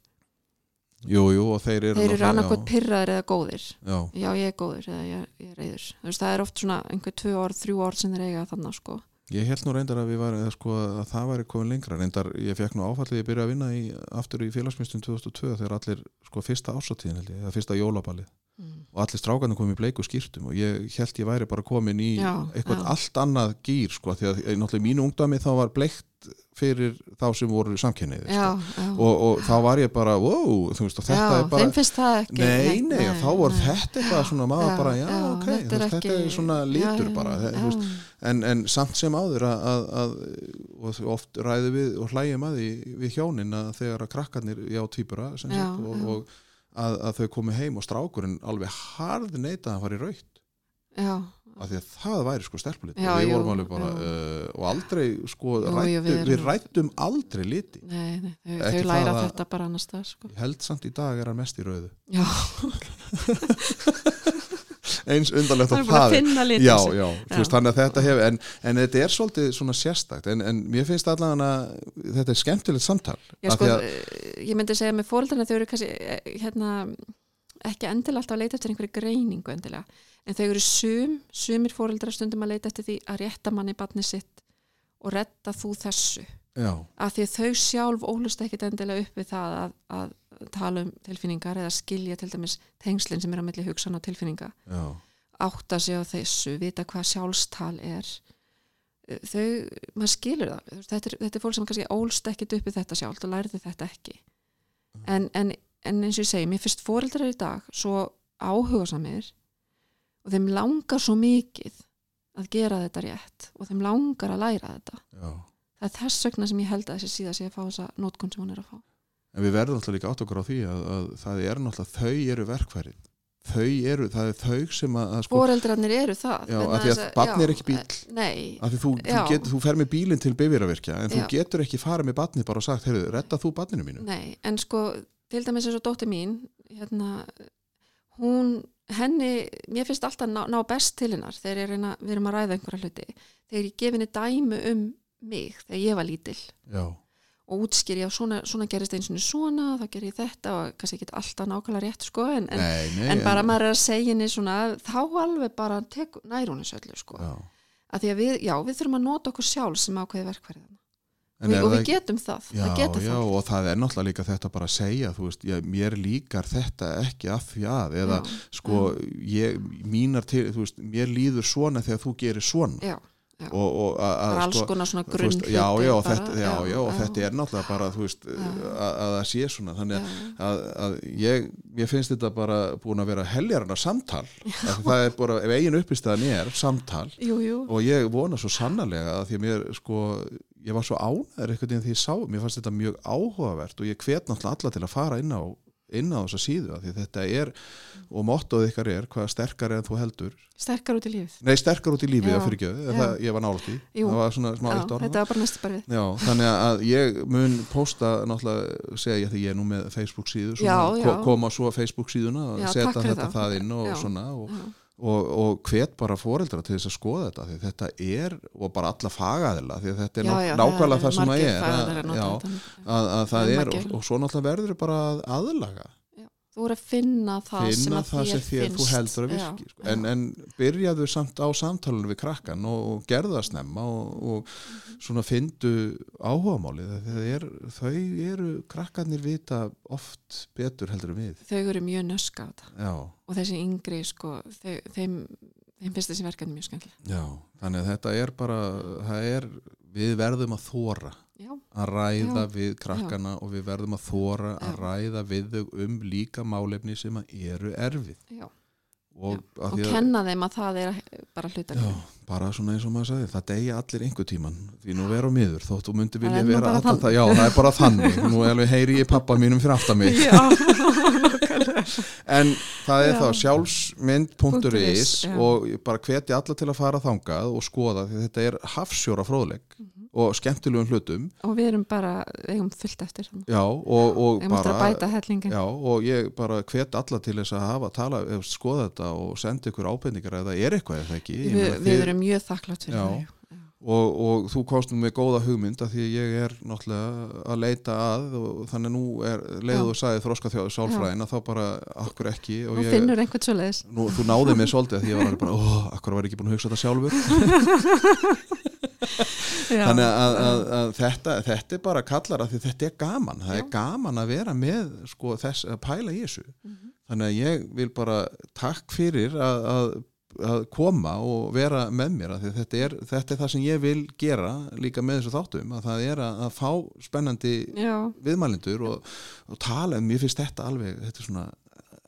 jú, jú, og þeir eru Þeir eru annarkot pyrraðir eða góðir. já, Já, ég er góður eða ég, ég er reyður. Þú veist, það er oft svona einhver tvö orð, þrjú orð sem þeir eiga þannig sko. Ég held nú reyndar að, við var, eða, sko, að það væri komin lengra reyndar, ég fekk nú áfallið ég byrja að vinna í, aftur í félagsmyndstum 2002 þegar allir, sko, fyrsta ásatíðin held ég, eða fyrsta jólabalið Mm. og allir strákarnir komið í bleiku skýrtum og ég held ég væri bara komin í Já, eitthvað já. allt annað gýr sko, því að eh, náttúrulega mínu ungdami þá var bleikt fyrir þá sem voru samkynniði sko. Já, já. og, og þá var ég bara, wow, þú veist, þetta já, er bara ekki. Nei, nei, og þá nei. þetta eitthvað svona maður bara, já, ok, þetta þetta ekki, er svona litur já, bara, já, veist, en, en samt sem áður að, að, að oft ræðu við og hlægjum að því við hjónin að þegar að krakkarnir já týpura sem Já, sagt, og, já. og að, að þau komi heim og strákurinn alveg harð neita að fara í raut já, af því að það væri sko stelpulit uh, og aldrei sko Jú, rættu, jú, við við, rættum aldrei liti. Nei, nei, þau, þau læra þetta bara annars það sko. held samt í dag er hann mest í rauðu. Já, *laughs* eins undarlegt bara það já, já, veist, þannig að þetta hefur en, en þetta er svolítið svona sérstakt en, en mér finnst allavega að þetta er skemmtilegt samtal Já, sko, að, að... ég myndi segja með fóreldrarna þau eru kannski eh, hérna, ekki endilega alltaf að leita eftir einhverju greiningu endilega, en þau eru sum sumir fóreldrar stundum að leita eftir því að rétta manni barni sitt og retta þú þessu, já, af því að þau sjálf ólust ekkit endilega upp við það að, að tala um tilfinningar eða skilja til dæmis tengslinn sem er á milli hugsan og tilfinninga. Já, átta sig á þessu, vita hvað sjálfstal er. Þau, maður skilur það. Þetta er, þetta er fólk sem kannski ólst ekkit upp við þetta sjálft og lærði þetta ekki. En, en, en eins og ég segi mér finnst foreldrar í dag svo áhugasamir og þeim langar svo mikið að gera þetta rétt og þeim langar að læra þetta. Já. Það er þess vegna sem ég held að þessi síða sé að fá þessa nótkun sem hún er að fá. En við verðum alltaf líka átt okkur á því að, að það er náttúrulega, þau eru verkfærið þau eru, það er þau sem að, að sko, foreldrarnir eru það. Já, af því að þess barn er ekki bíll. eh, nei, af því þú, þú, get, þú fer með bílinn til bifiravirkja en þú Já. getur ekki farið með barni bara og sagt, heyrðu, retta þú barninu mínu? Nei, en sko, til dæmis eins og dóttir mín, hérna, hún, henni, mér finnst alltaf ná, ná best til hennar þegar ég reyna, við erum að ræða einhverja hluti, þegar ég gef henni dæmi um mig þegar ég var lítil já, og útskýr ég að svona, svona gerist eins og svona, þá ger ég þetta og kannski ekki alltaf nákvæmlega rétt sko, en, en, nei, nei en bara maður er að segja henni svona, þá alveg bara tek, nær hún þessu öllu sko, já. að því að við, já, við þurfum að nota okkur sjálf sem ákveði verkfærið En og, það við ekki- getum það, Já, það. getur já, það og það er náttúrulega líka þetta bara að segja, þú veist, ég, mér líkar þetta ekki að því að, eða Já, sko, ég, mínar til, veist, mér líður svona þegar þú gerir svona. Já, já. og, og að, bara að alls sko, konar svona grunn veist, já, já, bara, þetta, já, já, og þetta er náttúrulega bara, veist, Já. að, að það sé svona, þannig að, já, að, að ég, ég finnst þetta bara búin að vera heljarna samtal, að það er bara, ef eigin uppistæðan er samtal jú, jú, og ég vona svo sannarlega að því að mér sko, ég var svo ánæður eitthvað en því ég sá, mér fannst þetta mjög áhugavert og ég hvet náttúrulega alla til að fara inn á inn á þessa síðu að því þetta er og mottoð ykkar er hvað sterkar en þú heldur sterkar út í lífið nei sterkar út í lífið að Já. það, ég var nálægt í var svona já, þetta var bara næstu Já, þannig að ég mun posta náttúrulega segja ég því ég er nú með Facebook síðu svona, Já, já. ko- koma svo á Facebook síðuna og setja fyrir þetta það. það inn og svona og. Og, og hvet bara foreldra til þess að skoða þetta því þetta er, og bara alla fagaðila því að þetta er Já, já, nákvæmlega það, sem það er fagaðilar að, já, þetta. að, að það er er og, og svo náttúrulega verður bara að aðlaga þú voru að finna það sem finna að það þér sem þér þú finnst. heldur að Já, virki sko. já. en, en byrjaðu samt á samtalenu við krakkan og, og gerðu það snemma og, og svona fyndu áhugamálið er, þau eru krakkarnir vita oft betur heldur en við. Þau eru mjög nöska á þetta. Og þessi yngri sko, þau, þeim, þeim finnst þessi verkefni mjög skemmtileg. Já, þannig að þetta er bara er, við verðum að þóra já, að ræða Já. við krakkana og við verðum að þóra að Já. ræða við þau um líka málefni sem að eru erfið já. og, og kenna þeim að það er bara hluta Já, bara svona eins og maður sagði, það deyja allir einhver tíman því nú vera á miður, þótt þú myndi vilja er vera alltaf það, já, það er bara þannig nú er alveg heyri ég pappa mínum fyrir *laughs* já, nákvæmlega. *laughs* *laughs* en það er Já. þá sjálfsmynd.is .is, já. og bara hveti alla til að fara þangað og skoða því þetta er hafsjóra fróðleg Mhm. og skemmtilegum hlutum og við erum bara, eigum fullt eftir þannig. já og, og að bara Já, og ég bara hvet alla til þess að hafa, tala, skoða þetta og senda ykkur ábendingar eða er eitthvað eða ekki Ég við, við erum mjög þakklátt fyrir Já. það já. Og, og þú komst nú með góða hugmynd af því að ég er náttúrulega að leita að og þannig nú er leið Já. og sagði þróska þjóð sálfræðin að þá bara akkur ekki og ég, nú, þú náði mig svolítið því ég var bara, ó, akkur var ekki búin að hugsa þetta sjálfur *laughs* þannig að, að, að þetta, þetta er bara kallar að því þetta er gaman það Já. er gaman að vera með sko, þess, að pæla í þessu Mhm. þannig að ég vil bara takk fyrir að, að, að koma og vera með mér þetta er, þetta er það sem ég vil gera líka með þessu þáttum að það er að, að fá spennandi já, viðmælindur og, og tala. Um, mér finnst þetta alveg þetta er svona,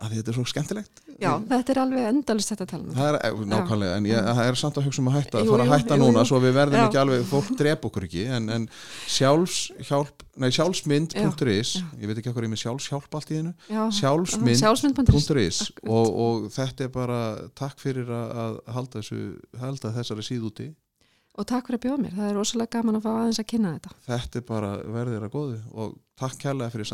að þetta er svo skemmtilegt. Já, þetta er alveg endalist þetta að tala um það er eh, nákvæmlega, en ég, það er samt að hugsa um að hætta Jú, að fara að jú, hætta jú, núna jú. svo við verðum Já. ekki alveg, fólk drep okkur ekki en, en sjálfsmynd.is Já, já. ég veit ekki hvað er með sjálfshjálp allt í hennu já, sjálfsmynd sjálfsmynd.is .is. og, og þetta er bara takk fyrir að halda, þessu, halda þessari síð úti. Og takk fyrir að bjóða mér, það er rosalega gaman að fá aðeins að kynna þetta. Þetta er bara verðir að góðu og takk kærlega fyrir